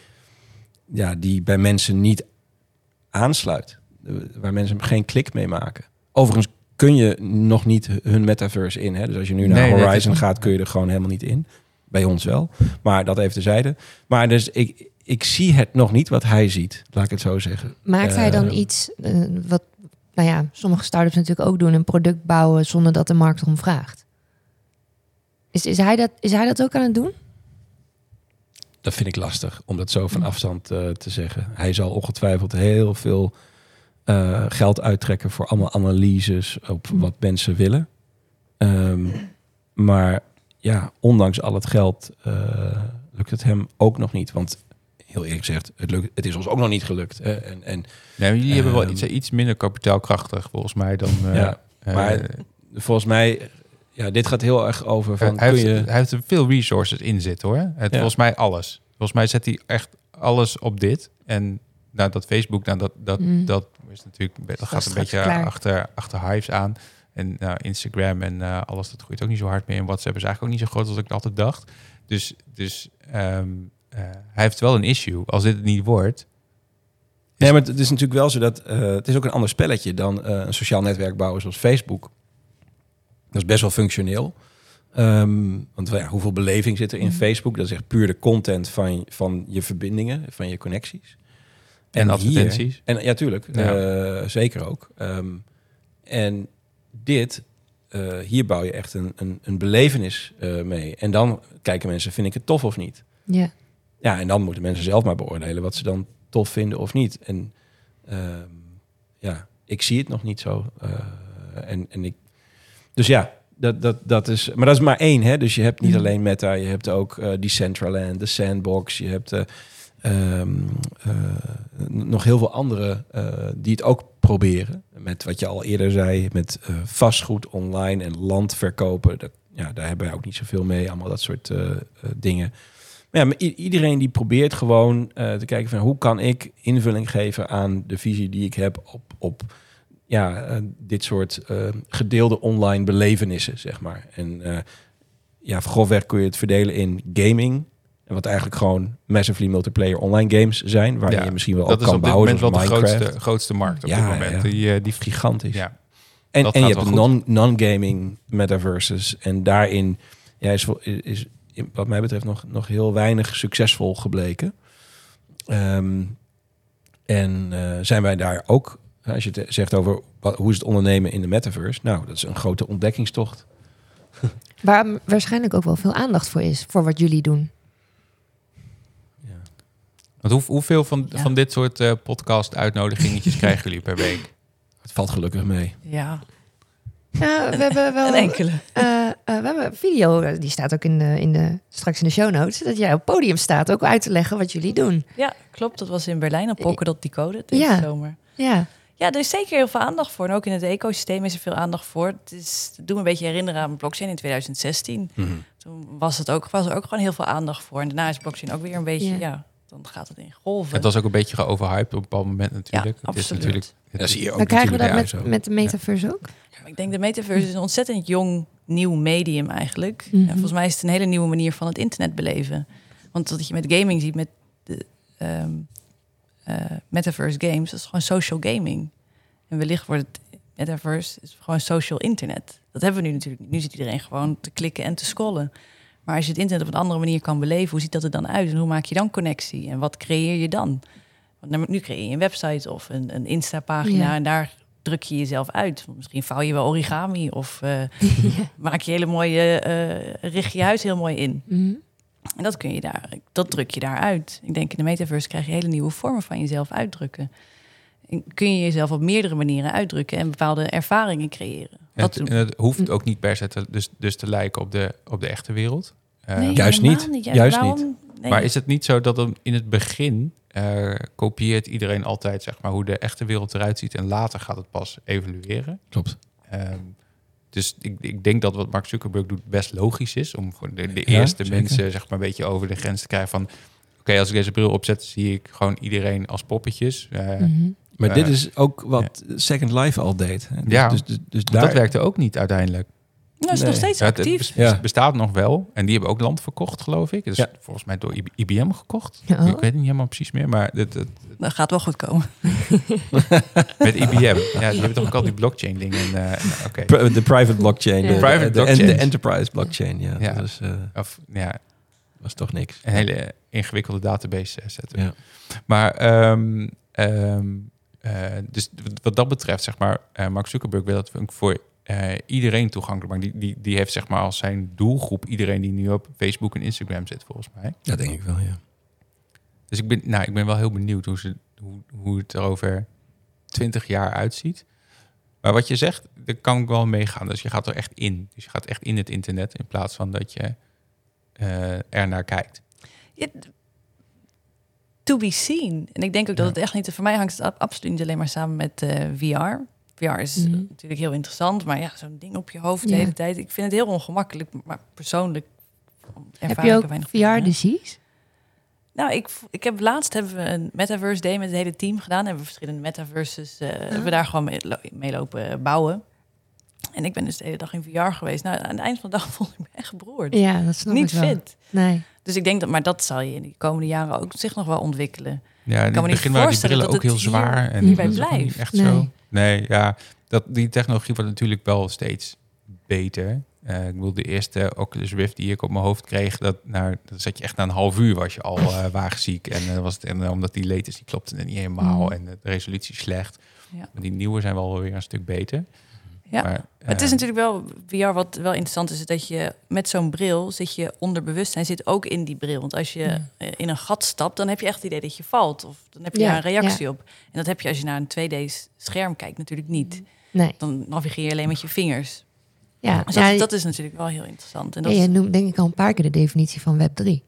[SPEAKER 5] ja, die bij mensen niet aansluit. Waar mensen geen klik mee maken. Overigens kun je nog niet hun metaverse in. Hè? Dus als je nu naar
[SPEAKER 1] Nee,
[SPEAKER 5] Horizon
[SPEAKER 1] is-
[SPEAKER 5] gaat, kun je er gewoon helemaal niet in. Bij ons wel. Maar dat even terzijde. Maar dus ik, ik zie het nog niet wat hij ziet. Laat ik het zo zeggen.
[SPEAKER 2] Maakt hij dan
[SPEAKER 5] Eh,
[SPEAKER 2] iets eh, wat, nou ja, sommige startups natuurlijk ook doen, een product bouwen zonder dat de markt erom vraagt? Is, is, hij dat, is hij dat ook aan het doen?
[SPEAKER 5] Dat vind ik lastig om dat zo van afstand eh, te zeggen. Hij zal ongetwijfeld heel veel eh, geld uittrekken voor allemaal analyses op wat mensen willen. Ehm, maar ja, ondanks al het geld eh, lukt het hem ook nog niet. Want heel eerlijk gezegd, het, lukt, het is ons ook nog niet gelukt. Hè? En, en
[SPEAKER 1] Nee, jullie hebben wel
[SPEAKER 5] ehm,
[SPEAKER 1] iets, iets minder kapitaalkrachtig volgens mij dan... eh,
[SPEAKER 5] Ja, maar volgens mij, ja, dit gaat heel erg over van
[SPEAKER 1] hij,
[SPEAKER 5] kun
[SPEAKER 1] heeft,
[SPEAKER 5] je...
[SPEAKER 1] hij heeft er veel resources in zitten hoor. Het,
[SPEAKER 5] Ja.
[SPEAKER 1] Volgens mij alles. Volgens mij zet hij echt alles op dit. En nou, dat Facebook, nou, dat, dat,
[SPEAKER 2] Mm.
[SPEAKER 1] dat is natuurlijk dat gaat een
[SPEAKER 2] straks
[SPEAKER 1] beetje
[SPEAKER 2] klaar.
[SPEAKER 1] achter, achter Hives aan. En nou, Instagram en eh, alles, dat groeit ook niet zo hard meer. En WhatsApp is eigenlijk ook niet zo groot als ik altijd dacht. Dus, dus ehm, eh, hij heeft wel een issue. Als dit het niet wordt,
[SPEAKER 5] Nee, maar het is natuurlijk wel zo dat eh, het is ook een ander spelletje dan eh, een sociaal netwerk bouwen zoals Facebook. Dat is best wel functioneel. Ehm, want ja, hoeveel beleving zit er in
[SPEAKER 2] Mhm.
[SPEAKER 5] Facebook? Dat is echt puur de content van, van je verbindingen, van je connecties.
[SPEAKER 1] En
[SPEAKER 5] hier-
[SPEAKER 1] advertenties.
[SPEAKER 5] en ja, tuurlijk.
[SPEAKER 1] Ja.
[SPEAKER 5] eh, zeker ook. Ehm, en dit, eh, hier bouw je echt een, een, een belevenis eh, mee. En dan kijken mensen, vind ik het tof of niet?
[SPEAKER 2] Ja.
[SPEAKER 5] Ja, en dan moeten mensen zelf maar beoordelen wat ze dan tof vinden of niet. En ehm, ja, ik zie het nog niet zo. en, en ik, dus ja, dat, dat, dat is. Maar dat is maar één, hè? Dus je hebt niet
[SPEAKER 2] Mhm.
[SPEAKER 5] alleen Meta, je hebt ook eh Decentraland, de Sandbox, je hebt eh, ehm, eh, nog heel veel andere die het ook proberen. Met wat je al eerder zei, met vastgoed online en land verkopen. Dat, ja, daar hebben wij ook niet zoveel mee, allemaal dat soort dingen. Maar ja, maar iedereen die probeert gewoon te kijken van hoe kan ik invulling geven aan de visie die ik heb op, op ja, eh, dit soort eh, gedeelde online belevenissen, zeg maar. En eh, ja, grofweg kun je het verdelen in gaming. En wat eigenlijk gewoon massively multiplayer online games zijn, waar
[SPEAKER 1] Ja,
[SPEAKER 5] je misschien wel
[SPEAKER 1] dat
[SPEAKER 5] ook
[SPEAKER 1] is
[SPEAKER 5] kan
[SPEAKER 1] op dit
[SPEAKER 5] bouwen,
[SPEAKER 1] moment wel de grootste, grootste markt op
[SPEAKER 5] Ja,
[SPEAKER 1] dit moment.
[SPEAKER 5] ja.
[SPEAKER 1] Die, die
[SPEAKER 5] Gigantisch.
[SPEAKER 1] ja.
[SPEAKER 5] En,
[SPEAKER 1] Dat
[SPEAKER 5] en je hebt non- non-gaming metaverses. En daarin ja, is, is wat mij betreft nog, nog heel weinig succesvol gebleken. Ehm, en zijn wij daar ook, als je het zegt over wat, hoe is het ondernemen in de metaverse. Nou, dat is een grote ontdekkingstocht.
[SPEAKER 2] Waar waarschijnlijk ook wel veel aandacht voor is, voor wat jullie doen.
[SPEAKER 1] Want hoe, hoeveel van,
[SPEAKER 4] Ja.
[SPEAKER 1] van dit soort eh podcast uitnodigingetjes krijgen jullie per week?
[SPEAKER 5] Het valt gelukkig mee.
[SPEAKER 4] Ja,
[SPEAKER 2] Ja, we hebben wel
[SPEAKER 4] Een enkele.
[SPEAKER 2] eh, eh, we hebben een video, eh, die staat ook in de, in de, straks in de show notes, dat jij op het podium staat, ook uit te leggen wat jullie doen.
[SPEAKER 4] Ja, klopt. Dat was in Berlijn op Polkadot Decode deze
[SPEAKER 2] Ja.
[SPEAKER 4] zomer.
[SPEAKER 2] Ja,
[SPEAKER 4] Ja, er is zeker heel veel aandacht voor. En ook in het ecosysteem is er veel aandacht voor. Het, is, doet me een beetje herinneren aan blockchain in 2016.
[SPEAKER 5] Mhm.
[SPEAKER 4] Toen was, het ook, was er ook gewoon heel veel aandacht voor. En daarna is blockchain ook weer een beetje,
[SPEAKER 2] Ja.
[SPEAKER 4] ja, dan gaat het in golven.
[SPEAKER 1] Het was ook een beetje geoverhyped op een bepaald moment natuurlijk.
[SPEAKER 4] Ja,
[SPEAKER 1] het is
[SPEAKER 4] absoluut.
[SPEAKER 1] natuurlijk...
[SPEAKER 5] Ja, zie je ook
[SPEAKER 2] dan krijgen we dat
[SPEAKER 5] natuurlijk
[SPEAKER 2] met, met de metaverse ook.
[SPEAKER 4] Ik denk de metaverse is een ontzettend jong, nieuw medium eigenlijk.
[SPEAKER 2] Mhm.
[SPEAKER 4] En volgens mij is het een hele nieuwe manier van het internet beleven. Want wat je met gaming ziet, met de ehm, eh, metaverse games, dat is gewoon social gaming. En wellicht wordt het metaverse is gewoon social internet. Dat hebben we nu natuurlijk niet. Nu zit iedereen gewoon te klikken en te scrollen. Maar als je het internet op een andere manier kan beleven, hoe ziet dat er dan uit? En hoe maak je dan connectie? En wat creëer je dan? Want nu- creëer je een website of een, een Insta-pagina
[SPEAKER 2] Ja.
[SPEAKER 4] en daar druk je jezelf uit. Misschien vouw je wel origami of eh, maak je hele mooie, eh richt je huis heel mooi in.
[SPEAKER 2] Mhm.
[SPEAKER 4] En dat kun je daar, dat druk je daar uit. Ik denk in de metaverse krijg je hele nieuwe vormen van jezelf uitdrukken. En kun je jezelf op meerdere manieren uitdrukken en bepaalde ervaringen creëren.
[SPEAKER 1] En
[SPEAKER 4] Dat
[SPEAKER 1] het, en het hoeft ook niet per se te, dus, dus te lijken op de, op de echte wereld. Eh,
[SPEAKER 4] Nee,
[SPEAKER 5] juist niet. Juist
[SPEAKER 4] waarom? Nee.
[SPEAKER 1] Maar is het niet zo dat dan in het begin eh, kopieert iedereen altijd zeg maar, hoe de echte wereld eruit ziet en later gaat het pas evolueren?
[SPEAKER 5] Klopt.
[SPEAKER 1] Ehm, dus ik, ik denk dat wat Mark Zuckerberg doet best logisch is om voor de, de
[SPEAKER 5] Ja,
[SPEAKER 1] eerste
[SPEAKER 5] zeker.
[SPEAKER 1] mensen zeg maar, een beetje over de grens te krijgen van oké, als ik deze bril opzet, zie ik gewoon iedereen als poppetjes. Eh,
[SPEAKER 2] Mhm.
[SPEAKER 5] Maar
[SPEAKER 1] Eh,
[SPEAKER 5] dit is ook wat Second Life al deed. hè. Dus,
[SPEAKER 1] Ja.
[SPEAKER 5] dus, dus, dus
[SPEAKER 1] Dat werkte ook niet uiteindelijk.
[SPEAKER 4] Nou, is
[SPEAKER 5] Nee.
[SPEAKER 4] nog steeds
[SPEAKER 1] Ja, het, het
[SPEAKER 4] actief.
[SPEAKER 5] Ja.
[SPEAKER 1] bestaat nog wel. En die hebben ook land verkocht, geloof ik. Dus
[SPEAKER 5] Ja.
[SPEAKER 1] volgens mij door IB- IBM gekocht.
[SPEAKER 2] Oh.
[SPEAKER 1] Ik weet het niet helemaal precies meer. Maar het, het,
[SPEAKER 4] Dat gaat wel goed komen.
[SPEAKER 1] met IBM. Ja, die hebben toch ook al die blockchain dingen. En, eh, Oké.
[SPEAKER 5] Pri- de private blockchain. De,
[SPEAKER 1] Private
[SPEAKER 5] de, de,
[SPEAKER 1] blockchain.
[SPEAKER 5] de enterprise blockchain. Ja,
[SPEAKER 1] Ja.
[SPEAKER 5] dat is, eh,
[SPEAKER 1] Of ja,
[SPEAKER 5] was toch niks.
[SPEAKER 1] een hele ingewikkelde database eh, zetten.
[SPEAKER 5] Ja.
[SPEAKER 1] Maar ehm, ehm, eh, dus wat dat betreft, zeg maar, eh, Mark Zuckerberg wil dat voor eh, iedereen toegankelijk maken. Die, die, die heeft zeg maar als zijn doelgroep iedereen die nu op Facebook en Instagram zit, volgens mij.
[SPEAKER 5] Dat denk ik wel, ja.
[SPEAKER 1] Dus ik ben, nou, ik ben wel heel benieuwd hoe, ze, hoe, hoe het er over twintig jaar uitziet. Maar wat je zegt, daar kan ik wel meegaan. Dus je gaat er echt in. Dus je gaat echt in het internet in plaats van dat je eh er naar kijkt.
[SPEAKER 4] Ja, to be seen. En ik denk ook dat
[SPEAKER 1] Ja.
[SPEAKER 4] het echt niet... Voor mij hangt het ab- absoluut niet alleen maar samen met eh, VR. VR is
[SPEAKER 2] Mhm.
[SPEAKER 4] natuurlijk heel interessant. Maar ja, zo'n ding op je hoofd de
[SPEAKER 2] Ja.
[SPEAKER 4] hele tijd. Ik vind het heel ongemakkelijk. Maar persoonlijk ervaar
[SPEAKER 2] Heb
[SPEAKER 4] ik
[SPEAKER 2] je
[SPEAKER 4] er
[SPEAKER 2] ook
[SPEAKER 4] weinig
[SPEAKER 2] VR
[SPEAKER 4] van, hè.
[SPEAKER 2] disease?
[SPEAKER 4] Nou, ik, ik heb laatst hebben we een metaverse day met het hele team gedaan. Hebben we verschillende metaverses. eh hebben we daar gewoon mee, mee lopen bouwen. En ik ben dus de hele dag in VR geweest. Nou, aan het eind van de dag voelde ik me echt gebroerd.
[SPEAKER 2] Ja, dat snap
[SPEAKER 4] Niet
[SPEAKER 2] ik wel.
[SPEAKER 4] fit.
[SPEAKER 2] Nee.
[SPEAKER 4] Dus ik denk dat, maar dat zal je in de komende jaren ook zich nog wel ontwikkelen.
[SPEAKER 1] Ja, in
[SPEAKER 4] me
[SPEAKER 1] het
[SPEAKER 4] niet
[SPEAKER 1] begin waren die
[SPEAKER 4] voorstellen
[SPEAKER 1] brillen ook
[SPEAKER 4] dat
[SPEAKER 1] heel
[SPEAKER 4] hier-
[SPEAKER 1] zwaar. en
[SPEAKER 2] hierbij
[SPEAKER 4] blijft.
[SPEAKER 1] Echt
[SPEAKER 2] Nee.
[SPEAKER 1] zo. Nee, ja. Dat, die technologie wordt natuurlijk wel steeds beter. Eh, ik bedoel, de eerste Oculus Rift die ik op mijn hoofd kreeg, dat, nou, dat zat je echt na een half uur was je al eh wagenziek. En dan was het en, omdat die latency klopte niet helemaal
[SPEAKER 2] Mm.
[SPEAKER 1] en de resolutie slecht.
[SPEAKER 4] Ja.
[SPEAKER 1] Maar die nieuwe zijn wel weer een stuk beter.
[SPEAKER 4] Ja.
[SPEAKER 1] Maar,
[SPEAKER 4] het is
[SPEAKER 1] eh,
[SPEAKER 4] natuurlijk wel, VR wat wel interessant is, is dat je met zo'n bril zit je onder bewustzijn, zit ook in die bril. Want als je
[SPEAKER 2] Ja.
[SPEAKER 4] eh, in een gat stapt, dan heb je echt het idee dat je valt. Of dan heb je
[SPEAKER 2] Ja,
[SPEAKER 4] daar een reactie op. En dat heb je als je naar een 2D-scherm kijkt natuurlijk niet.
[SPEAKER 2] Nee.
[SPEAKER 4] Dan navigeer je alleen met je vingers.
[SPEAKER 2] Ja,
[SPEAKER 4] Dus
[SPEAKER 2] ja,
[SPEAKER 4] dat, dat is natuurlijk wel heel interessant. En dat
[SPEAKER 2] ja, je noemt denk ik al een paar keer de definitie van Web 3.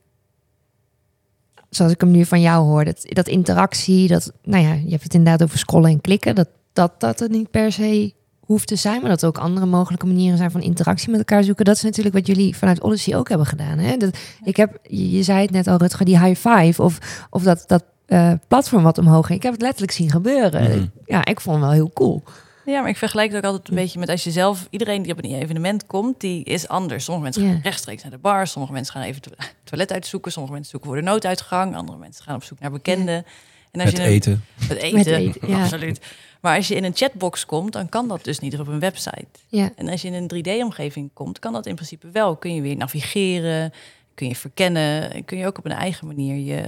[SPEAKER 2] Zoals ik hem nu van jou hoor, dat, dat interactie, dat, nou ja, je hebt het inderdaad over scrollen en klikken, dat dat, dat het niet per se hoeft te zijn, maar dat er ook andere mogelijke manieren zijn van interactie met elkaar zoeken. Dat is natuurlijk wat jullie vanuit Odyssey ook hebben gedaan. Hè? Dat, ik heb, je, zei het net al, Rutger, die high five of, of dat, dat eh, platform wat omhoog ging. Ik heb het letterlijk zien gebeuren.
[SPEAKER 5] Mhm.
[SPEAKER 2] Ja, ik vond het wel heel cool.
[SPEAKER 4] Ja, maar ik vergelijk het ook altijd een beetje met als je zelf... Iedereen die op een evenement komt, die is anders. Sommige mensen gaan rechtstreeks naar de bar. Sommige mensen gaan even het toilet uitzoeken. Sommige mensen zoeken voor de nooduitgang. Andere mensen gaan op zoek naar bekenden. En als
[SPEAKER 5] Het
[SPEAKER 4] je een-
[SPEAKER 5] eten.
[SPEAKER 4] Het eten,
[SPEAKER 2] Met eten, ja.
[SPEAKER 4] absoluut. Maar als je in een chatbox komt, dan kan dat dus niet op een website.
[SPEAKER 2] Ja,
[SPEAKER 4] En als je in een 3D-omgeving komt, kan dat in principe wel. Kun je weer navigeren, kun je verkennen... en kun je ook op een eigen manier je,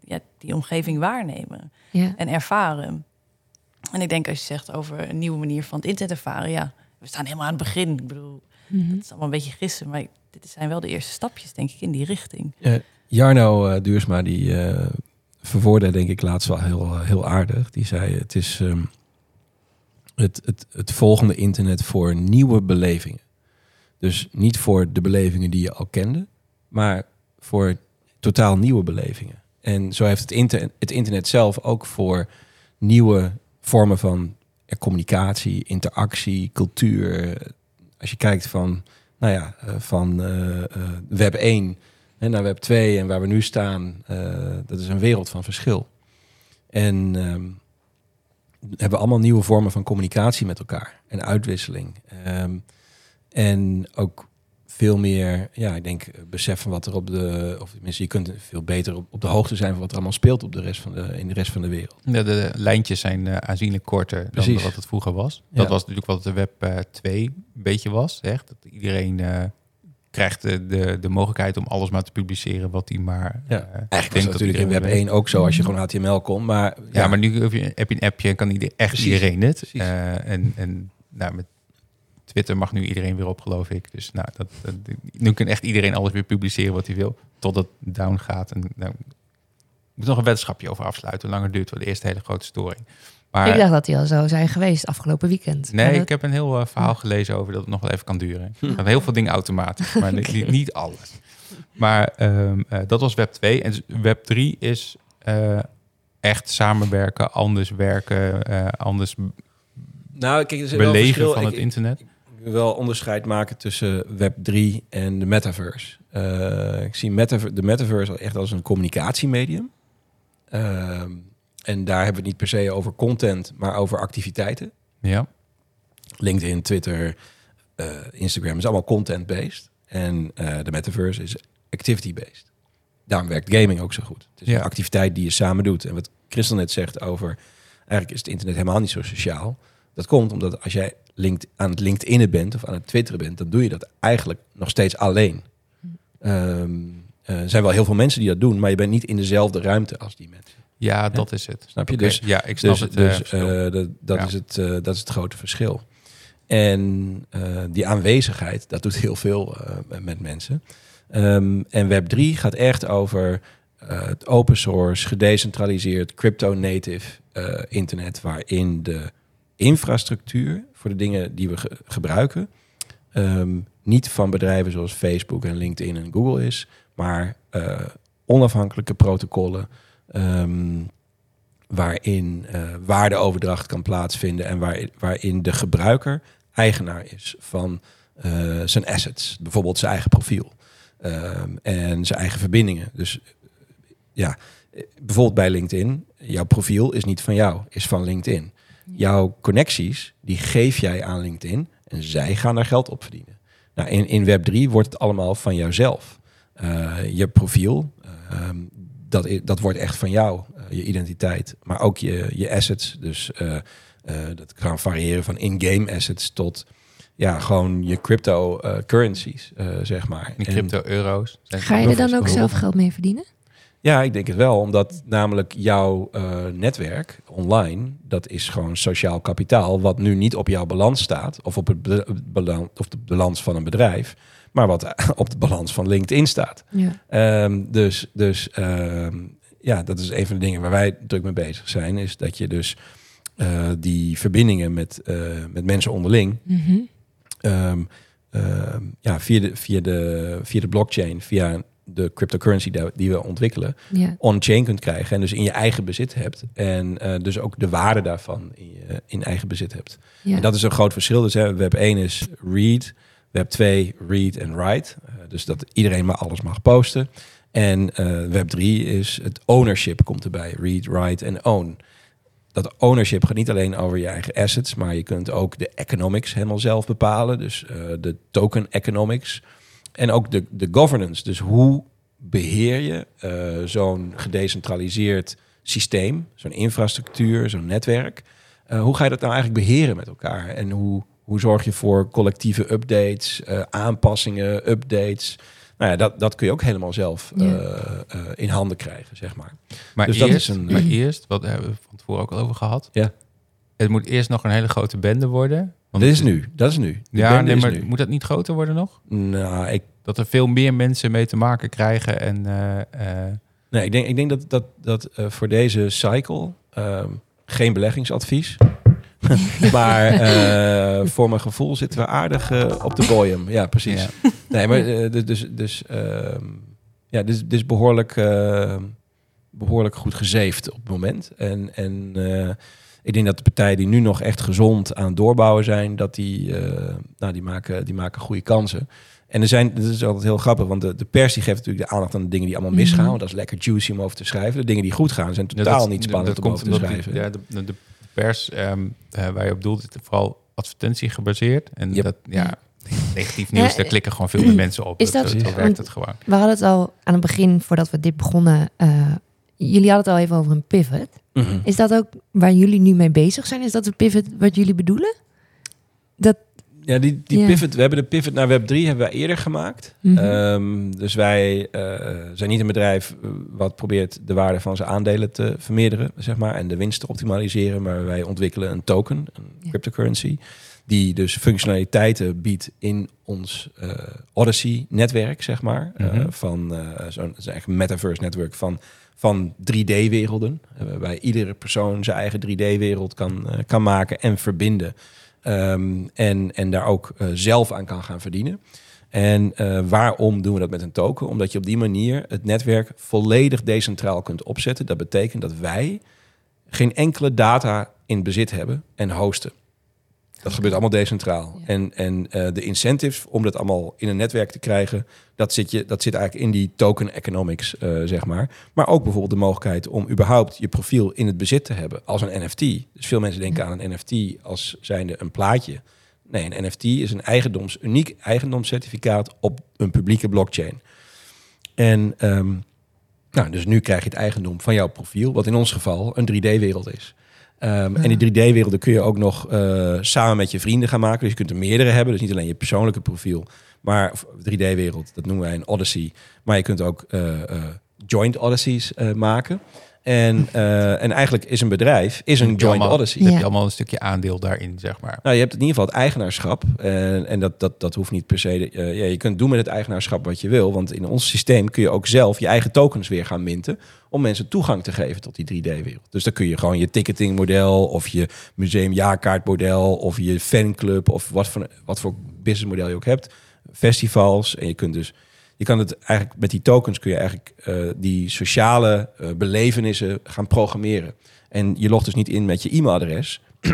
[SPEAKER 4] ja, die omgeving waarnemen
[SPEAKER 2] ja.
[SPEAKER 4] en ervaren. En ik denk als je zegt over een nieuwe manier van het internet ervaren... ja, we staan helemaal aan het begin. Ik bedoel,
[SPEAKER 2] Mhm.
[SPEAKER 4] het is allemaal een beetje gissen... maar dit zijn wel de eerste stapjes, denk ik, in die richting.
[SPEAKER 5] Eh, Jarno eh, Duursma, die eh verwoordde denk ik laatst wel heel, heel aardig. Die zei, het is... ehm, het, het, het volgende internet voor nieuwe belevingen. Dus niet voor de belevingen die je al kende, maar voor totaal nieuwe belevingen. En zo heeft het, het internet zelf ook voor nieuwe vormen van communicatie, interactie, cultuur. Als je kijkt van, nou ja, eh, van eh, web 1 hè, naar web 2 en waar we nu staan, dat is een wereld van verschil. En ehm, hebben we allemaal nieuwe vormen van communicatie met elkaar en uitwisseling. Ehm, en ook veel meer, ja, ik denk, eh, besef van wat er op de, of tenminste, je kunt veel beter op, op de hoogte zijn van wat er allemaal speelt op de rest van de, in de rest van de wereld.
[SPEAKER 1] De, de lijntjes zijn eh, aanzienlijk korter dan wat het vroeger was. Dat
[SPEAKER 5] Ja.
[SPEAKER 1] was natuurlijk wat de Web eh, 2 een beetje was. Echt. Dat iedereen eh, krijgt de, de, de mogelijkheid om alles maar te publiceren wat hij maar...
[SPEAKER 5] Ja.
[SPEAKER 1] eh,
[SPEAKER 5] Eigenlijk
[SPEAKER 1] denkt
[SPEAKER 5] natuurlijk in web
[SPEAKER 1] weet.
[SPEAKER 5] 1 ook zo, als je gewoon HTML kon. Maar
[SPEAKER 1] Ja, maar nu heb je, heb je een appje en kan ieder, echt
[SPEAKER 5] Precies,
[SPEAKER 1] iedereen het. Eh, en en nou, met Twitter mag nu iedereen weer op, geloof ik. Dus nou, dat, dat, nu kan echt iedereen alles weer publiceren wat hij wil. Tot het down gaat. En, nou, ik moet nog een weddenschapje over afsluiten. Hoe lang het duurt voor de eerste hele grote storing. Maar
[SPEAKER 2] Ik dacht dat die al zo zijn geweest afgelopen weekend.
[SPEAKER 1] nee,
[SPEAKER 2] dat-
[SPEAKER 1] ik heb een heel eh, verhaal gelezen over dat het nog wel even kan duren. Er gaan heel veel dingen automatisch, maar niet, niet alles. Maar ehm, eh, dat was Web 2. En Web 3 is eh, echt samenwerken, anders werken, eh, anders
[SPEAKER 5] nou, kijk, er wel
[SPEAKER 1] beleven
[SPEAKER 5] verschil.
[SPEAKER 1] van
[SPEAKER 5] Ik-
[SPEAKER 1] het internet.
[SPEAKER 5] Ik wil wel onderscheid maken tussen Web 3 en de metaverse. Eh, ik zie metaver de metaverse echt als een communicatiemedium. Ehm, en daar hebben we het niet per se over content, maar over activiteiten.
[SPEAKER 1] Ja.
[SPEAKER 5] LinkedIn, Twitter, eh, Instagram is allemaal content-based. En eh, de metaverse is activity-based. Daarom werkt gaming ook zo goed. Het is
[SPEAKER 1] Ja.
[SPEAKER 5] een activiteit die je samen doet. En wat Christel net zegt over... eigenlijk is het internet helemaal niet zo sociaal. Dat komt omdat als jij linked, aan het LinkedIn bent of aan het twitteren bent... dan doe je dat eigenlijk nog steeds alleen. Ehm, eh, er zijn wel heel veel mensen die dat doen... maar je bent niet in dezelfde ruimte als die mensen.
[SPEAKER 1] Ja, dat is het.
[SPEAKER 5] Snap je? Dus
[SPEAKER 1] ja, ik snap
[SPEAKER 5] dus,
[SPEAKER 1] het. eh,
[SPEAKER 5] dus eh, dat, dat,
[SPEAKER 1] Ja.
[SPEAKER 5] is het, eh, dat is het grote verschil. En die aanwezigheid, dat doet heel veel met mensen. Ehm, en Web3 gaat echt over het open source, gedecentraliseerd, crypto-native internet, waarin de infrastructuur voor de dingen die we ge- gebruiken, ehm, niet van bedrijven zoals Facebook en LinkedIn en Google is, maar onafhankelijke protocollen. Ehm, waarin eh, waardeoverdracht kan plaatsvinden en waar, waarin de gebruiker eigenaar is van eh, zijn assets, bijvoorbeeld zijn eigen profiel ehm, en zijn eigen verbindingen. Dus eh, ja, bijvoorbeeld bij LinkedIn, jouw profiel is niet van jou, is van LinkedIn. Jouw connecties, die geef jij aan LinkedIn en zij gaan daar geld op verdienen. Nou, in, in Web3 wordt het allemaal van jouzelf. Je profiel, ehm, dat, dat wordt echt van jou, eh, je identiteit, maar ook je, je assets. Dus eh, eh, dat kan variëren van in-game assets tot ja, gewoon je crypto eh, currencies, zeg maar.
[SPEAKER 1] Die
[SPEAKER 5] En-
[SPEAKER 1] crypto-euro's.
[SPEAKER 2] Ga je er dan ook zelf geld mee verdienen?
[SPEAKER 5] ja, ik denk het wel, omdat namelijk jouw eh, netwerk online, dat is gewoon sociaal kapitaal, wat nu niet op jouw balans staat, of op, het be- balans, of de balans van een bedrijf, maar wat op de balans van LinkedIn staat.
[SPEAKER 2] Ja.
[SPEAKER 5] Ehm, dus dus ehm, ja, dat is een van de dingen waar wij druk mee bezig zijn, is dat je dus eh, die verbindingen met, eh, met mensen onderling,
[SPEAKER 2] Mhm.
[SPEAKER 5] ehm, ja, via, de, via, de, via de blockchain, via de cryptocurrency die- we ontwikkelen,
[SPEAKER 2] ja.
[SPEAKER 5] on-chain kunt krijgen en dus in je eigen bezit hebt. En eh, dus ook de waarde daarvan in, je, in eigen bezit hebt.
[SPEAKER 2] ja.
[SPEAKER 5] En dat is een groot verschil. Dus hè, web 1 is read, web 2 read en write. Eh, dus dat iedereen maar alles mag posten. En eh, web 3 is het ownership komt erbij. Read, write en own. Dat ownership gaat niet alleen over je eigen assets, maar je kunt ook de economics helemaal zelf bepalen. Dus eh, de token economics. En ook de, de governance. Dus hoe beheer je zo'n gedecentraliseerd systeem, zo'n infrastructuur, zo'n netwerk? Hoe ga je dat nou eigenlijk beheren met elkaar? En hoe, hoe zorg je voor collectieve updates, eh, aanpassingen, updates? Nou ja, dat, dat kun je ook helemaal zelf
[SPEAKER 2] Ja.
[SPEAKER 5] eh, eh, in handen krijgen, zeg maar.
[SPEAKER 1] Maar,
[SPEAKER 5] Dus dat
[SPEAKER 1] eerst,
[SPEAKER 5] is een-
[SPEAKER 1] maar eerst, wat hebben we van tevoren ook al over gehad.
[SPEAKER 5] Ja.
[SPEAKER 1] Het moet eerst nog een hele grote bende worden. Want
[SPEAKER 5] Dit is nu, dat is nu. De
[SPEAKER 1] Ja, nee,
[SPEAKER 5] is
[SPEAKER 1] maar
[SPEAKER 5] nu.
[SPEAKER 1] moet dat niet groter worden nog?
[SPEAKER 5] Nou, ik,
[SPEAKER 1] Dat er veel meer mensen mee te maken krijgen en... eh, eh,
[SPEAKER 5] nee, ik, denk, ik denk dat, dat, dat eh, voor deze cycle ehm, geen beleggingsadvies. maar eh, voor mijn gevoel zitten we aardig eh, op de boyum. Ja, precies.
[SPEAKER 1] Ja.
[SPEAKER 5] Nee, maar eh, dus, dus, dus, ehm, ja, dus, dus behoorlijk, eh, behoorlijk goed gezeefd op het moment. En, en ik denk dat de partijen die nu nog echt gezond aan het doorbouwen zijn, dat die, nou, die, maken, die maken goede kansen. En er zijn, dat is altijd heel grappig, want de, de pers die geeft natuurlijk de aandacht aan de dingen die allemaal misgaan.
[SPEAKER 2] Mhm.
[SPEAKER 5] Want dat is lekker juicy om over te schrijven. De dingen die goed gaan zijn
[SPEAKER 1] Ja,
[SPEAKER 5] totaal
[SPEAKER 1] dat-
[SPEAKER 5] niet spannend
[SPEAKER 1] dat
[SPEAKER 5] om
[SPEAKER 1] komt
[SPEAKER 5] over te
[SPEAKER 1] die-
[SPEAKER 5] schrijven.
[SPEAKER 1] Ja, de pers ehm, eh, waar je op doelt, is vooral advertentie gebaseerd. En
[SPEAKER 5] Yep.
[SPEAKER 1] dat, ja, negatief nieuws,
[SPEAKER 2] Ja,
[SPEAKER 1] daar klikken gewoon veel meer mensen op.
[SPEAKER 2] is dat-
[SPEAKER 1] zo
[SPEAKER 2] want-
[SPEAKER 1] werkt het gewoon.
[SPEAKER 2] We hadden het al aan het begin, voordat we dit begonnen. eh, jullie hadden het al even over een pivot.
[SPEAKER 5] Mhm.
[SPEAKER 2] Is dat ook waar jullie nu mee bezig zijn? Is dat een pivot wat jullie bedoelen? Dat,
[SPEAKER 5] Ja, die, die pivot, we hebben de pivot naar Web 3 hebben wij eerder gemaakt.
[SPEAKER 2] Mhm.
[SPEAKER 5] Ehm, dus wij eh, zijn niet een bedrijf eh, wat probeert de waarde van zijn aandelen te vermeerderen, zeg maar, en de winst te optimaliseren. Maar wij ontwikkelen een token, een cryptocurrency, die dus functionaliteiten biedt in ons eh, Odyssey-netwerk, zeg maar.
[SPEAKER 1] Mhm.
[SPEAKER 5] van eh, zo'n metaverse-netwerk van, van 3D-werelden. eh, waarbij iedere persoon zijn eigen 3D-wereld kan, kan maken en verbinden. Ehm, en, en daar ook eh, zelf aan kan gaan verdienen. En eh, waarom doen we dat met een token? Omdat je op die manier het netwerk volledig decentraal kunt opzetten. Dat betekent dat wij geen enkele data in bezit hebben en hosten. Dat gebeurt allemaal decentraal.
[SPEAKER 2] Ja.
[SPEAKER 5] En, en eh, de incentives om dat allemaal in een netwerk te krijgen, dat zit, je, dat zit eigenlijk in die token economics, eh, zeg maar. Maar ook bijvoorbeeld de mogelijkheid om überhaupt je profiel in het bezit te hebben als een NFT. Dus veel mensen denken aan een NFT als zijnde een plaatje. Nee, een NFT is een eigendoms, uniek eigendomscertificaat op een publieke blockchain. En ehm, nou, dus nu krijg je het eigendom van jouw profiel, wat in ons geval een 3D-wereld is. Ehm, En die 3D-werelden kun je ook nog eh, samen met je vrienden gaan maken. Dus je kunt er meerdere hebben. Dus niet alleen je persoonlijke profiel, maar of 3D-wereld, dat noemen wij een Odyssey. Maar je kunt ook eh, eh, joint Odysseys maken. En, eh, en eigenlijk is een bedrijf is een
[SPEAKER 1] je
[SPEAKER 5] joint
[SPEAKER 1] allemaal-
[SPEAKER 5] Odyssey.
[SPEAKER 1] Dan heb je allemaal een stukje aandeel daarin, zeg maar.
[SPEAKER 5] Nou, je hebt in ieder geval het eigenaarschap. En, en dat, dat, dat hoeft niet per se. eh, ja, je kunt doen met het eigenaarschap wat je wil. Want in ons systeem kun je ook zelf je eigen tokens weer gaan minten. Om mensen toegang te geven tot die 3D-wereld. Dus dan kun je gewoon je ticketingmodel. Of je museumjaarkaartmodel. Of je fanclub. Of wat voor, wat voor businessmodel je ook hebt. Festivals. En je kunt dus. Je kan het eigenlijk met die tokens kun je eigenlijk eh, die sociale eh, belevenissen gaan programmeren. En je logt dus niet in met je e-mailadres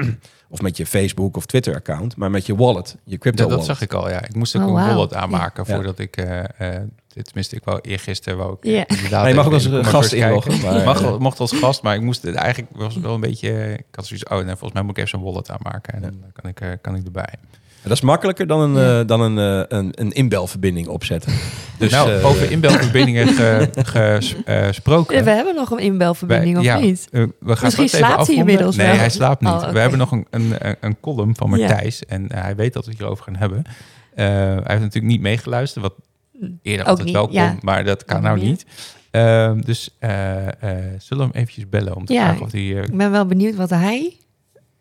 [SPEAKER 5] of met je Facebook of Twitter account, maar met je wallet, je crypto
[SPEAKER 1] Dat, dat
[SPEAKER 5] wallet.
[SPEAKER 1] zag ik al, ja. Ik moest ook
[SPEAKER 2] Oh,
[SPEAKER 1] een wallet aanmaken
[SPEAKER 5] Ja.
[SPEAKER 1] voordat ik... eh eh, dit- tenminste, ik wou eergisteren wou ik inderdaad...
[SPEAKER 5] Je mag ook als
[SPEAKER 1] in
[SPEAKER 5] gast inloggen, maar-
[SPEAKER 1] mag, wel- mocht als gast, maar ik moest het eigenlijk was het wel een beetje... Ik had zoiets, oh nee, volgens mij moet ik even zo'n wallet aanmaken. En dan kan ik, eh, kan ik erbij.
[SPEAKER 5] Dat is makkelijker dan een,
[SPEAKER 2] Ja.
[SPEAKER 5] eh, dan een, eh, een, een inbelverbinding opzetten. Dus,
[SPEAKER 1] nou,
[SPEAKER 5] eh,
[SPEAKER 1] over inbelverbindingen ge- ges- eh, gesproken.
[SPEAKER 2] we hebben nog een inbelverbinding,
[SPEAKER 1] Wij-
[SPEAKER 2] of
[SPEAKER 1] ja,
[SPEAKER 2] niet?
[SPEAKER 1] eh, we gaan
[SPEAKER 2] Misschien slaapt hij inmiddels
[SPEAKER 1] Nee,
[SPEAKER 2] wel.
[SPEAKER 1] hij slaapt niet.
[SPEAKER 2] Oh.
[SPEAKER 1] We hebben nog een, een, een- column van
[SPEAKER 2] Ja.
[SPEAKER 1] Martijs. En hij weet dat we het hierover gaan hebben. Eh, hij heeft natuurlijk niet meegeluisterd, wat eerder
[SPEAKER 2] Ook
[SPEAKER 1] altijd
[SPEAKER 2] niet,
[SPEAKER 1] wel kon.
[SPEAKER 2] ja.
[SPEAKER 1] Maar dat kan
[SPEAKER 2] Ook
[SPEAKER 1] nou
[SPEAKER 2] niet.
[SPEAKER 1] niet. Ehm, dus eh, eh, zullen we hem eventjes bellen om te
[SPEAKER 2] Ja.
[SPEAKER 1] vragen of hij... eh,
[SPEAKER 2] Ik ben wel benieuwd wat hij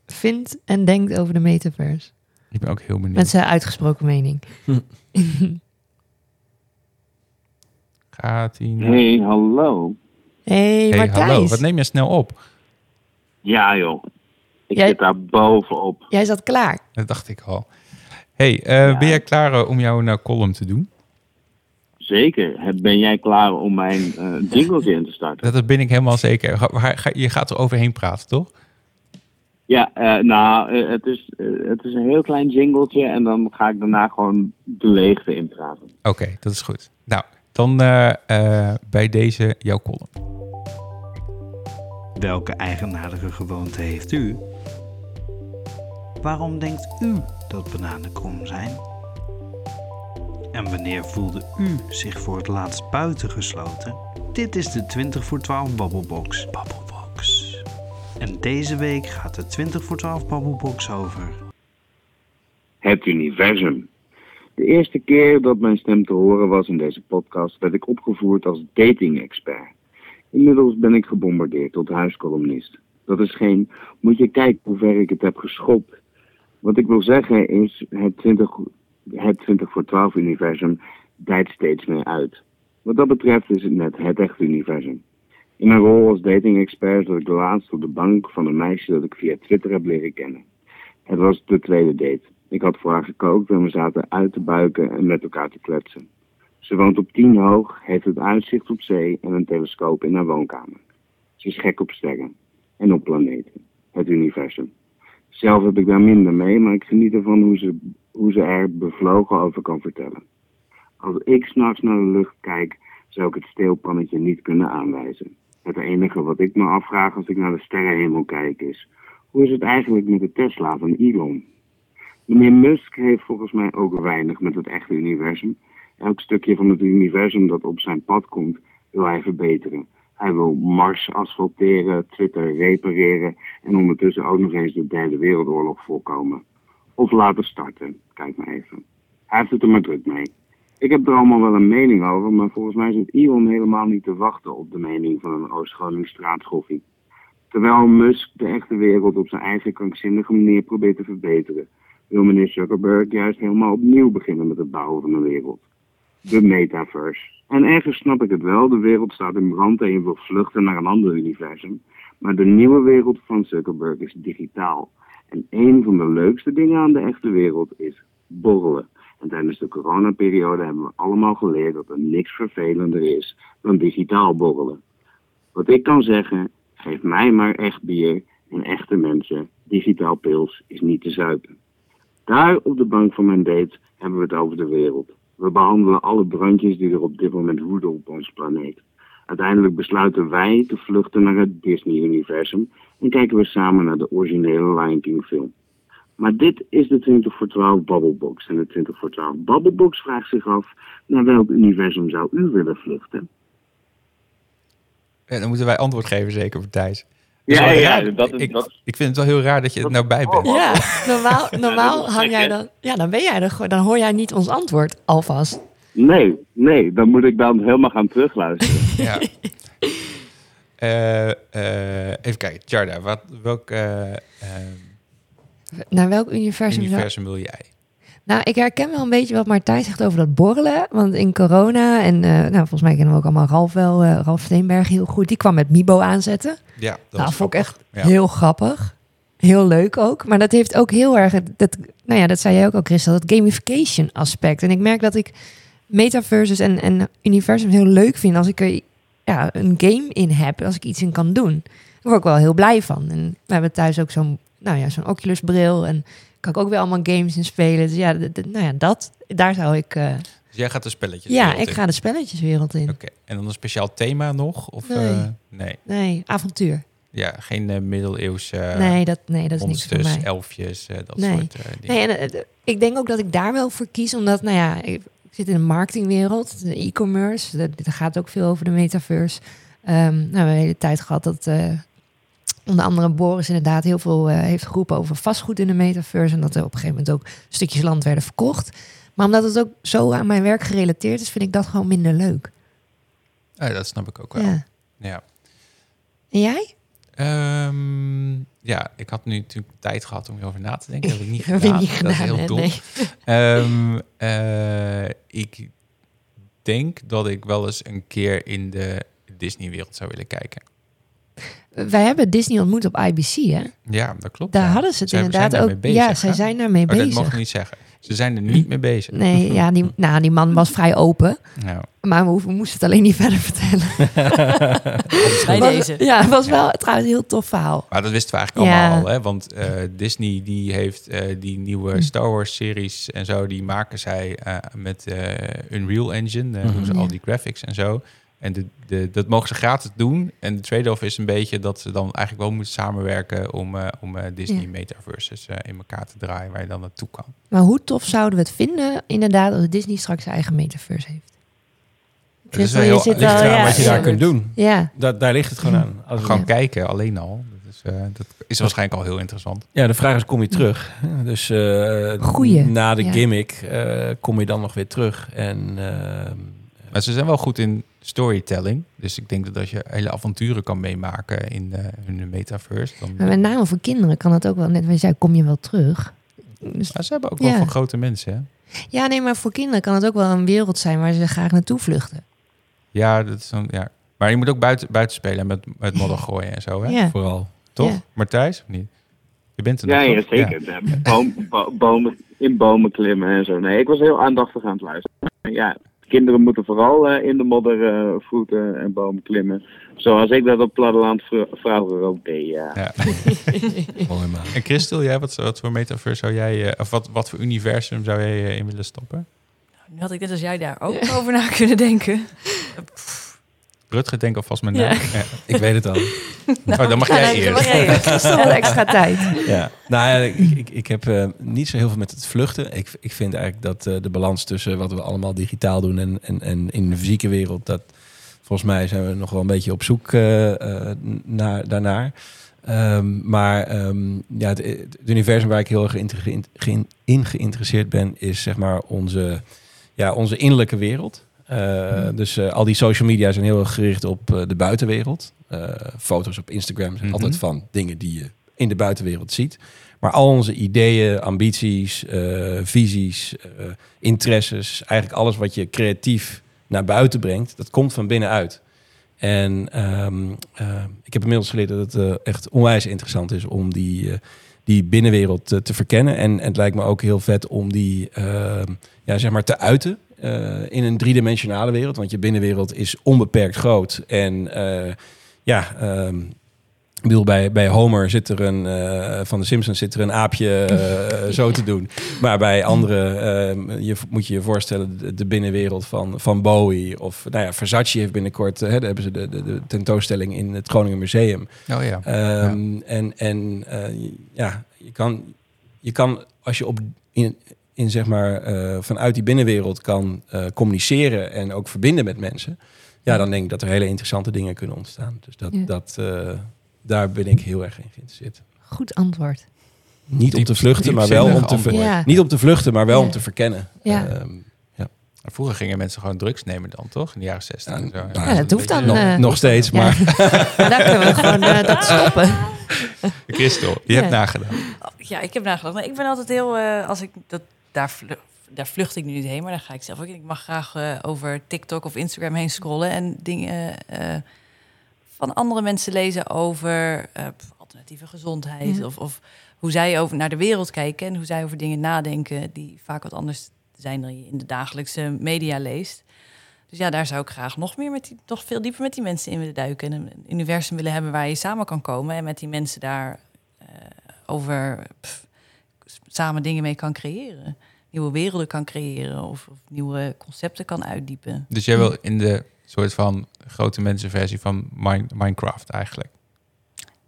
[SPEAKER 2] vindt en denkt over de metaverse.
[SPEAKER 1] Ik ben ook heel benieuwd.
[SPEAKER 2] Met zijn uitgesproken mening.
[SPEAKER 1] Gaat hij... nou-
[SPEAKER 6] Hey, hallo.
[SPEAKER 2] hey,
[SPEAKER 1] hallo. Wat neem je snel op?
[SPEAKER 6] Ja, joh. Ik
[SPEAKER 2] Jij-
[SPEAKER 6] zit daar bovenop.
[SPEAKER 2] Jij zat klaar.
[SPEAKER 1] Dat dacht ik al. hey, eh,
[SPEAKER 6] Ja.
[SPEAKER 1] ben jij klaar eh, om jouw nou, column te doen?
[SPEAKER 6] Zeker. Heb- Ben jij klaar om mijn eh jingle in te starten?
[SPEAKER 1] Dat, dat ben ik helemaal zeker. Ga- ga- ga- je gaat er overheen praten, toch?
[SPEAKER 6] Ja, eh, nou, eh, het, is, eh, het is een heel klein jingletje en dan ga ik daarna gewoon de leegte inpraten.
[SPEAKER 1] Oké, dat is goed. Nou, dan eh, eh, bij deze jouw column.
[SPEAKER 7] Welke eigenaardige gewoonte heeft u? Waarom denkt u dat bananen krom zijn? En wanneer voelde u zich voor het laatst buitengesloten? Dit is de 20 voor 12 Babbelbox. Babbelbox. En deze week gaat de 20 voor 12 Babbelbox over.
[SPEAKER 6] Het universum. De eerste keer dat mijn stem te horen was in deze podcast, werd ik opgevoerd als dating-expert. Inmiddels ben ik gebombardeerd tot huiscolumnist. Dat is geen, moet je kijken hoe ver ik het heb geschopt. Wat ik wil zeggen is, het 20, het 20 voor 12 universum dijt steeds meer uit. Wat dat betreft is het net het echte universum. In mijn rol als dating-expert zat ik laatst op de bank van een meisje dat ik via Twitter heb leren kennen. Het was de tweede date. Ik had voor haar gekookt en we zaten uit te buiken en met elkaar te kletsen. Ze woont op tien hoog, heeft het uitzicht op zee en een telescoop in haar woonkamer. Ze is gek op sterren en op planeten, het universum. Zelf heb ik daar minder mee, maar ik geniet ervan hoe ze, hoe ze er bevlogen over kan vertellen. Als ik s'nachts naar de lucht kijk, zou ik het steelpannetje niet kunnen aanwijzen. Het enige wat ik me afvraag als ik naar de sterrenhemel kijk is... hoe is het eigenlijk met de Tesla van Elon? Meneer Musk heeft volgens mij ook weinig met het echte universum. Elk stukje van het universum dat op zijn pad komt, wil hij verbeteren. Hij wil Mars asfalteren, Twitter repareren en ondertussen ook nog eens de derde wereldoorlog voorkomen. Of laten starten, kijk maar even. Hij heeft het er maar druk mee. Ik heb er allemaal wel een mening over, maar volgens mij zit Elon helemaal niet te wachten op de mening van een Oost-Groningen straatschoffie. Terwijl Musk de echte wereld op zijn eigen krankzinnige manier probeert te verbeteren, wil meneer Zuckerberg juist helemaal opnieuw beginnen met het bouwen van een wereld. De metaverse. En ergens snap ik het wel, de wereld staat in brand en je wil vluchten naar een ander universum. Maar de nieuwe wereld van Zuckerberg is digitaal. En een van de leukste dingen aan de echte wereld is borrelen. En tijdens de coronaperiode hebben we allemaal geleerd dat er niks vervelender is dan digitaal borrelen. Wat ik kan zeggen, geef mij maar echt bier en echte mensen. Digitaal pils is niet te zuipen. Daar op de bank van mijn date hebben we het over de wereld. We behandelen alle brandjes die er op dit moment woeden op ons planeet. Uiteindelijk besluiten wij te vluchten naar het Disney-universum en kijken we samen naar de originele Lion King film. Maar dit is de 20 voor 12 Bubblebox. En de 20 voor 12 Bubblebox vraagt zich af, naar welk universum zou u willen vluchten?
[SPEAKER 1] Ja, dan moeten wij antwoord geven, zeker voor Thijs.
[SPEAKER 6] Ja, ja,
[SPEAKER 1] raar.
[SPEAKER 6] dat is-
[SPEAKER 1] ik,
[SPEAKER 6] dat-
[SPEAKER 1] ik vind het wel heel raar dat je er nou bij bent.
[SPEAKER 2] Ja, normaal, normaal hang jij dan... Ja, dan ben jij er gewoon. Dan hoor jij niet ons antwoord alvast.
[SPEAKER 6] Nee, nee, dan moet ik dan helemaal gaan terugluisteren.
[SPEAKER 1] Ja. Eh, eh, even kijken, Jarda, wat, welk eh,
[SPEAKER 2] Naar welk universum,
[SPEAKER 1] universum wil jij?
[SPEAKER 2] Nou, ik herken wel een beetje wat Martijn zegt over dat borrelen. Want in corona, en eh, nou, volgens mij kennen we ook allemaal Ralf wel, eh, Ralf Steenberg heel goed. Die kwam met Mibo aanzetten.
[SPEAKER 1] Ja, dat
[SPEAKER 2] nou, vond ik echt.
[SPEAKER 1] Ja.
[SPEAKER 2] heel grappig. Heel leuk ook. Maar dat heeft ook heel erg, dat, nou ja, dat zei jij ook al, Christel, dat gamification aspect. En ik merk dat ik metaverses en, en universums heel leuk vind als ik er ja, een game in heb, als ik iets in kan doen. Daar word ik wel heel blij van. En we hebben thuis ook zo'n nou ja, zo'n Oculus bril en kan ik ook weer allemaal games in spelen. Dus ja, nou ja dat, daar zou ik... eh,
[SPEAKER 1] Dus jij gaat de spelletjes
[SPEAKER 2] ja, ik
[SPEAKER 1] in.
[SPEAKER 2] ga de spelletjeswereld in.
[SPEAKER 1] Oké, en dan een speciaal thema nog? Of,
[SPEAKER 2] Nee.
[SPEAKER 1] eh, nee.
[SPEAKER 2] Nee, avontuur.
[SPEAKER 1] Ja, geen eh, middeleeuwse
[SPEAKER 2] nee, dat, nee, dat is niks voor
[SPEAKER 1] monsters,
[SPEAKER 2] mij.
[SPEAKER 1] elfjes, dat
[SPEAKER 2] Nee.
[SPEAKER 1] soort dingen.
[SPEAKER 2] Nee, en, ik denk ook dat ik daar wel voor kies, omdat, nou ja, ik, zit in de marketingwereld, de e-commerce, dat, gaat ook veel over de metaverse. Ehm, nou, we hebben de hele tijd gehad dat onder andere Boris inderdaad heel veel eh, heeft geroepen over vastgoed in de metaverse en dat er op een gegeven moment ook stukjes land werden verkocht. Maar omdat het ook zo aan mijn werk gerelateerd is, vind ik dat gewoon minder leuk.
[SPEAKER 1] Oh, dat snap ik ook wel. Ja.
[SPEAKER 2] Ja. En jij?
[SPEAKER 1] Ehm, ja, ik had nu natuurlijk tijd gehad om erover na te denken. Dat heb ik niet gedaan.
[SPEAKER 2] niet
[SPEAKER 1] dat is heel
[SPEAKER 2] hè?
[SPEAKER 1] dom.
[SPEAKER 2] Nee.
[SPEAKER 1] Ehm, eh, ik denk dat ik wel eens een keer in de Disney-wereld zou willen kijken.
[SPEAKER 2] Wij hebben Disney ontmoet op IBC, hè?
[SPEAKER 1] Ja, dat klopt.
[SPEAKER 2] Daar
[SPEAKER 1] ja.
[SPEAKER 2] hadden ze het
[SPEAKER 1] Zij-
[SPEAKER 2] inderdaad ook.
[SPEAKER 1] bezig,
[SPEAKER 2] ja, zij zijn daarmee
[SPEAKER 1] Oh, dat
[SPEAKER 2] bezig.
[SPEAKER 1] mag ik niet zeggen. Ze zijn er niet mee bezig.
[SPEAKER 2] Nee, ja, die, nou, die man was vrij open.
[SPEAKER 1] Nou,
[SPEAKER 2] Maar we, moesten het alleen niet verder vertellen.
[SPEAKER 4] Bij
[SPEAKER 2] Was-
[SPEAKER 4] deze.
[SPEAKER 2] Ja, het was wel trouwens een heel tof verhaal.
[SPEAKER 1] maar dat wisten we eigenlijk
[SPEAKER 2] Ja.
[SPEAKER 1] allemaal al. Hè? Want eh, Disney die heeft eh, die nieuwe
[SPEAKER 2] Hm.
[SPEAKER 1] Star Wars series en zo, die maken zij eh, met eh, Unreal Engine. doen ze
[SPEAKER 2] Ja.
[SPEAKER 1] al die graphics en zo. En de, de, dat mogen ze gratis doen. En de trade-off is een beetje dat ze dan eigenlijk wel moeten samenwerken om, eh, om eh, Disney
[SPEAKER 2] Ja.
[SPEAKER 1] metaverses eh, in elkaar te draaien waar je dan naartoe kan.
[SPEAKER 2] Maar hoe tof zouden we het vinden, inderdaad, als Disney straks zijn eigen metaverse heeft?
[SPEAKER 1] Dat is wel
[SPEAKER 2] je
[SPEAKER 1] heel-
[SPEAKER 2] zit al,
[SPEAKER 5] eraan
[SPEAKER 2] ja,
[SPEAKER 5] wat je
[SPEAKER 2] ja.
[SPEAKER 5] daar kunt doen.
[SPEAKER 2] Ja,
[SPEAKER 5] Da daar ligt het gewoon aan. Als
[SPEAKER 1] Gewoon
[SPEAKER 2] Ja.
[SPEAKER 1] kijken alleen al. Dat is, eh, dat is waarschijnlijk al heel interessant.
[SPEAKER 5] Ja, de vraag is, kom je terug? Dus eh,
[SPEAKER 2] Goeie,
[SPEAKER 5] na de
[SPEAKER 2] ja.
[SPEAKER 5] gimmick eh, kom je dan nog weer terug. En ehm,
[SPEAKER 1] Maar ze zijn wel goed in storytelling. Dus ik denk dat als je hele avonturen kan meemaken in eh, hun metaverse. Dan...
[SPEAKER 2] maar met name voor kinderen kan het ook wel, net wat je zei, kom je wel terug. Dus,
[SPEAKER 1] Maar ze hebben ook wel van grote mensen. Hè?
[SPEAKER 2] ja, nee, maar voor kinderen kan het ook wel een wereld zijn waar ze graag naartoe vluchten.
[SPEAKER 1] Ja, dat is dan, ja. Maar je moet ook buiten, buiten spelen met, met modder gooien en zo. Hè?
[SPEAKER 2] Ja.
[SPEAKER 5] vooral.
[SPEAKER 1] Toch?
[SPEAKER 2] Ja.
[SPEAKER 1] Martijs of niet? Je bent er nog,
[SPEAKER 6] ja, zeker. Ja. Boom, bo- bomen, in bomen klimmen en zo. Nee, ik was heel aandachtig aan het luisteren. Ja, kinderen moeten vooral eh, in de modder eh, voeten en bomen klimmen. Zoals ik dat op platteland vr- vroeger ook deed, ja.
[SPEAKER 1] Ja.
[SPEAKER 5] Mooi man.
[SPEAKER 1] En Christel, jij, wat, wat voor metaverse zou jij, eh, of wat, wat voor universum zou jij in willen stoppen?
[SPEAKER 4] Nu had ik net als jij daar ook over na kunnen denken.
[SPEAKER 1] Rutger, denk alvast met
[SPEAKER 4] Ja.
[SPEAKER 1] naam. Ja.
[SPEAKER 5] Ik weet het al.
[SPEAKER 1] Oh, dan mag jij eerst.
[SPEAKER 2] mag jij eerst. Extra tijd.
[SPEAKER 5] Ja, nou ja, ik, ik, ik heb eh, niet zo heel veel met het vluchten. Ik, ik vind eigenlijk dat eh, de balans tussen wat we allemaal digitaal doen en, en, en in de fysieke wereld, dat volgens mij zijn we nog wel een beetje op zoek eh, eh, naar, daarnaar. Ehm, maar ehm, ja, het, het universum waar ik heel erg geïn- in geïnteresseerd ben, is zeg maar onze, ja, onze innerlijke wereld. Eh, Dus eh, al die social media zijn heel erg gericht op eh, de buitenwereld. Foto's op Instagram zijn
[SPEAKER 1] Mhm.
[SPEAKER 5] altijd van dingen die je in de buitenwereld ziet. Maar al onze ideeën, ambities, visies, interesses, eigenlijk alles wat je creatief naar buiten brengt, dat komt van binnenuit. En ehm, eh, ik heb inmiddels geleerd dat het echt onwijs interessant is om die, die binnenwereld te verkennen. En, en het lijkt me ook heel vet om die ehm, ja, zeg maar te uiten in een driedimensionale wereld. Want je binnenwereld is onbeperkt groot. En eh, ja, ehm, ik bedoel, bij, bij Homer zit er een, eh, van de Simpsons zit er een aapje eh, zo te doen. Maar bij andere eh, je, moet je je voorstellen de, de binnenwereld van, van Bowie. Of nou ja, Versace heeft binnenkort, eh, hè, daar hebben ze de, de, de tentoonstelling in het Groningen Museum.
[SPEAKER 1] Oh ja.
[SPEAKER 5] Ehm, En, en eh, ja, je kan, je kan als je op in, in zeg maar eh, vanuit die binnenwereld kan eh, communiceren en ook verbinden met mensen, ja, dan denk ik dat er hele interessante dingen kunnen ontstaan. Dus dat,
[SPEAKER 2] Ja.
[SPEAKER 5] dat, eh, daar ben ik heel erg in geïnteresseerd.
[SPEAKER 2] Goed antwoord.
[SPEAKER 5] Niet om te vluchten, maar wel om te, ver-.
[SPEAKER 2] Ja.
[SPEAKER 5] niet om te vluchten, maar wel
[SPEAKER 2] Ja.
[SPEAKER 5] om te verkennen.
[SPEAKER 2] Ja.
[SPEAKER 5] Ehm,
[SPEAKER 1] Vroeger gingen mensen gewoon drugs nemen dan, toch? In de jaren 60 en zo.
[SPEAKER 5] Ja,
[SPEAKER 2] Ja, dat hoeft dan.
[SPEAKER 5] nog, nog steeds,
[SPEAKER 2] ja.
[SPEAKER 5] maar
[SPEAKER 2] daar kunnen we gewoon eh, dat stoppen.
[SPEAKER 1] Christel, je
[SPEAKER 2] Ja.
[SPEAKER 1] hebt nagedacht.
[SPEAKER 4] Ja, ik heb nagedacht. Maar ik ben altijd heel, eh, als ik dat daar, daar vlucht ik nu niet heen, maar dan ga ik zelf ook. in. Ik mag graag eh, over TikTok of Instagram heen scrollen en dingen eh, van andere mensen lezen over eh, alternatieve gezondheid
[SPEAKER 2] Ja.
[SPEAKER 4] of, of hoe zij over naar de wereld kijken en hoe zij over dingen nadenken die vaak wat anders zijn dan je in de dagelijkse media leest. Dus ja, daar zou ik graag nog meer met die, nog veel dieper met die mensen in willen duiken. En een universum willen hebben waar je samen kan komen en met die mensen daar over pff, samen dingen mee kan creëren. Nieuwe werelden kan creëren of, of nieuwe concepten kan uitdiepen.
[SPEAKER 1] Dus jij wil in de soort van grote mensenversie van Min- Minecraft eigenlijk.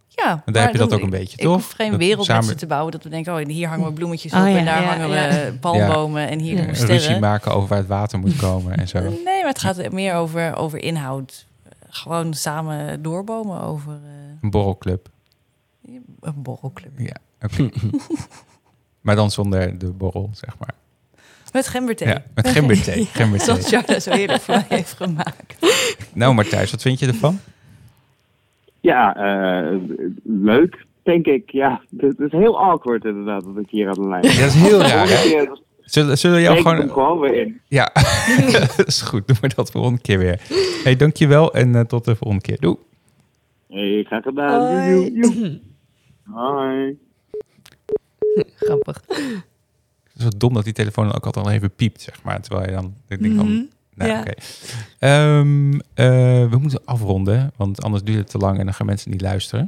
[SPEAKER 4] Ja,
[SPEAKER 1] daar
[SPEAKER 4] maar
[SPEAKER 1] heb je dat ook een beetje,
[SPEAKER 4] ik
[SPEAKER 1] toch?
[SPEAKER 4] hoef geen wereld met
[SPEAKER 1] samen-
[SPEAKER 4] ze te bouwen. Dat we denken, oh, hier hangen we bloemetjes
[SPEAKER 2] Oh,
[SPEAKER 4] op
[SPEAKER 2] ja,
[SPEAKER 4] en daar
[SPEAKER 2] ja,
[SPEAKER 4] hangen
[SPEAKER 2] ja.
[SPEAKER 4] we palmbomen en hier
[SPEAKER 2] Ja.
[SPEAKER 4] doen we
[SPEAKER 1] ruzie
[SPEAKER 4] sterren.
[SPEAKER 1] maken over waar het water moet komen en zo.
[SPEAKER 4] Nee, maar het gaat meer over, over inhoud. Gewoon samen doorbomen over eh,
[SPEAKER 1] Een borrelclub.
[SPEAKER 4] een borrelclub.
[SPEAKER 1] Ja, oké. maar dan zonder de borrel, zeg maar.
[SPEAKER 4] Met gemberthee.
[SPEAKER 1] Ja, met gemberthee. gemberthee.
[SPEAKER 4] Zoals Jarda zo heerlijk voor mij heeft gemaakt.
[SPEAKER 1] Nou, Martijs, wat vind je ervan?
[SPEAKER 6] Ja, eh, leuk, denk ik. Ja, het is heel awkward inderdaad dat ik hier aan de lijn ben.
[SPEAKER 1] dat is heel raar, hè?
[SPEAKER 6] Ja,
[SPEAKER 1] Zullen, zullen we jou gewoon...
[SPEAKER 6] gewoon weer in.
[SPEAKER 1] Ja, dat is goed. Doen we dat volgende keer weer. hey, dankjewel en eh, tot de volgende keer. Doei.
[SPEAKER 6] Hey, graag gedaan. Joe. Hoi.
[SPEAKER 2] Grappig.
[SPEAKER 1] Het is wat dom dat die telefoon dan ook altijd al even piept, zeg maar. Terwijl je dan... Denk van,
[SPEAKER 2] Mhm.
[SPEAKER 1] nou,
[SPEAKER 2] Ja.
[SPEAKER 1] oké. Ehm, eh, we moeten afronden, want anders duurt het te lang en dan gaan mensen niet luisteren.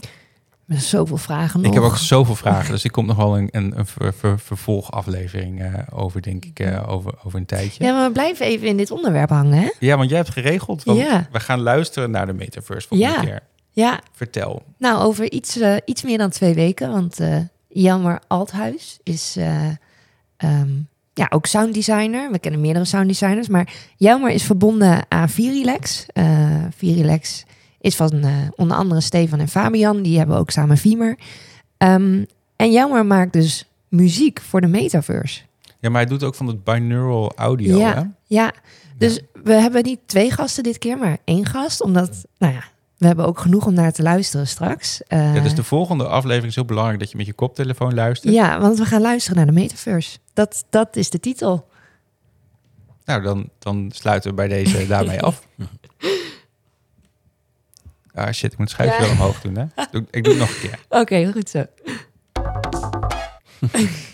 [SPEAKER 2] Met zoveel vragen nog.
[SPEAKER 1] Ik heb ook zoveel vragen, dus ik kom nog wel een, een, een ver- ver- vervolgaflevering eh, over, denk ik, eh, over, over een tijdje.
[SPEAKER 2] Ja,
[SPEAKER 1] Ja.
[SPEAKER 2] maar we blijven even in dit onderwerp hangen, hè?
[SPEAKER 1] want jij hebt geregeld, want
[SPEAKER 2] Ja.
[SPEAKER 1] we gaan luisteren naar de Metaverse volgende
[SPEAKER 2] Ja.
[SPEAKER 1] keer.
[SPEAKER 2] Ja,
[SPEAKER 1] Vertel.
[SPEAKER 2] nou, over iets, iets meer dan twee weken. Want Jelmer Althuis is eh, ehm, ja, ook sounddesigner. We kennen meerdere sounddesigners. Maar Jelmer is verbonden aan Virilex. Eh Virilex is van eh, onder andere Stefan en Fabian. Die hebben ook samen Viemer. Ehm, en Jelmer maakt dus muziek voor de metaverse.
[SPEAKER 1] Ja, maar hij doet ook van het binaural audio,
[SPEAKER 2] Ja.
[SPEAKER 1] hè?
[SPEAKER 2] Ja, dus we hebben niet twee gasten dit keer, maar één gast. Omdat, nou ja, we hebben ook genoeg om naar te luisteren straks. Eh,
[SPEAKER 1] Ja, dus de volgende aflevering is heel belangrijk dat je met je koptelefoon luistert.
[SPEAKER 2] ja, want we gaan luisteren naar de metaverse. Dat, dat is de titel.
[SPEAKER 1] Nou, dan, dan sluiten we bij deze daarmee af. Ah shit, ik moet het schuifje
[SPEAKER 2] Ja.
[SPEAKER 1] wel omhoog doen, hè? Ik doe het nog een keer.
[SPEAKER 2] Oké, goed zo.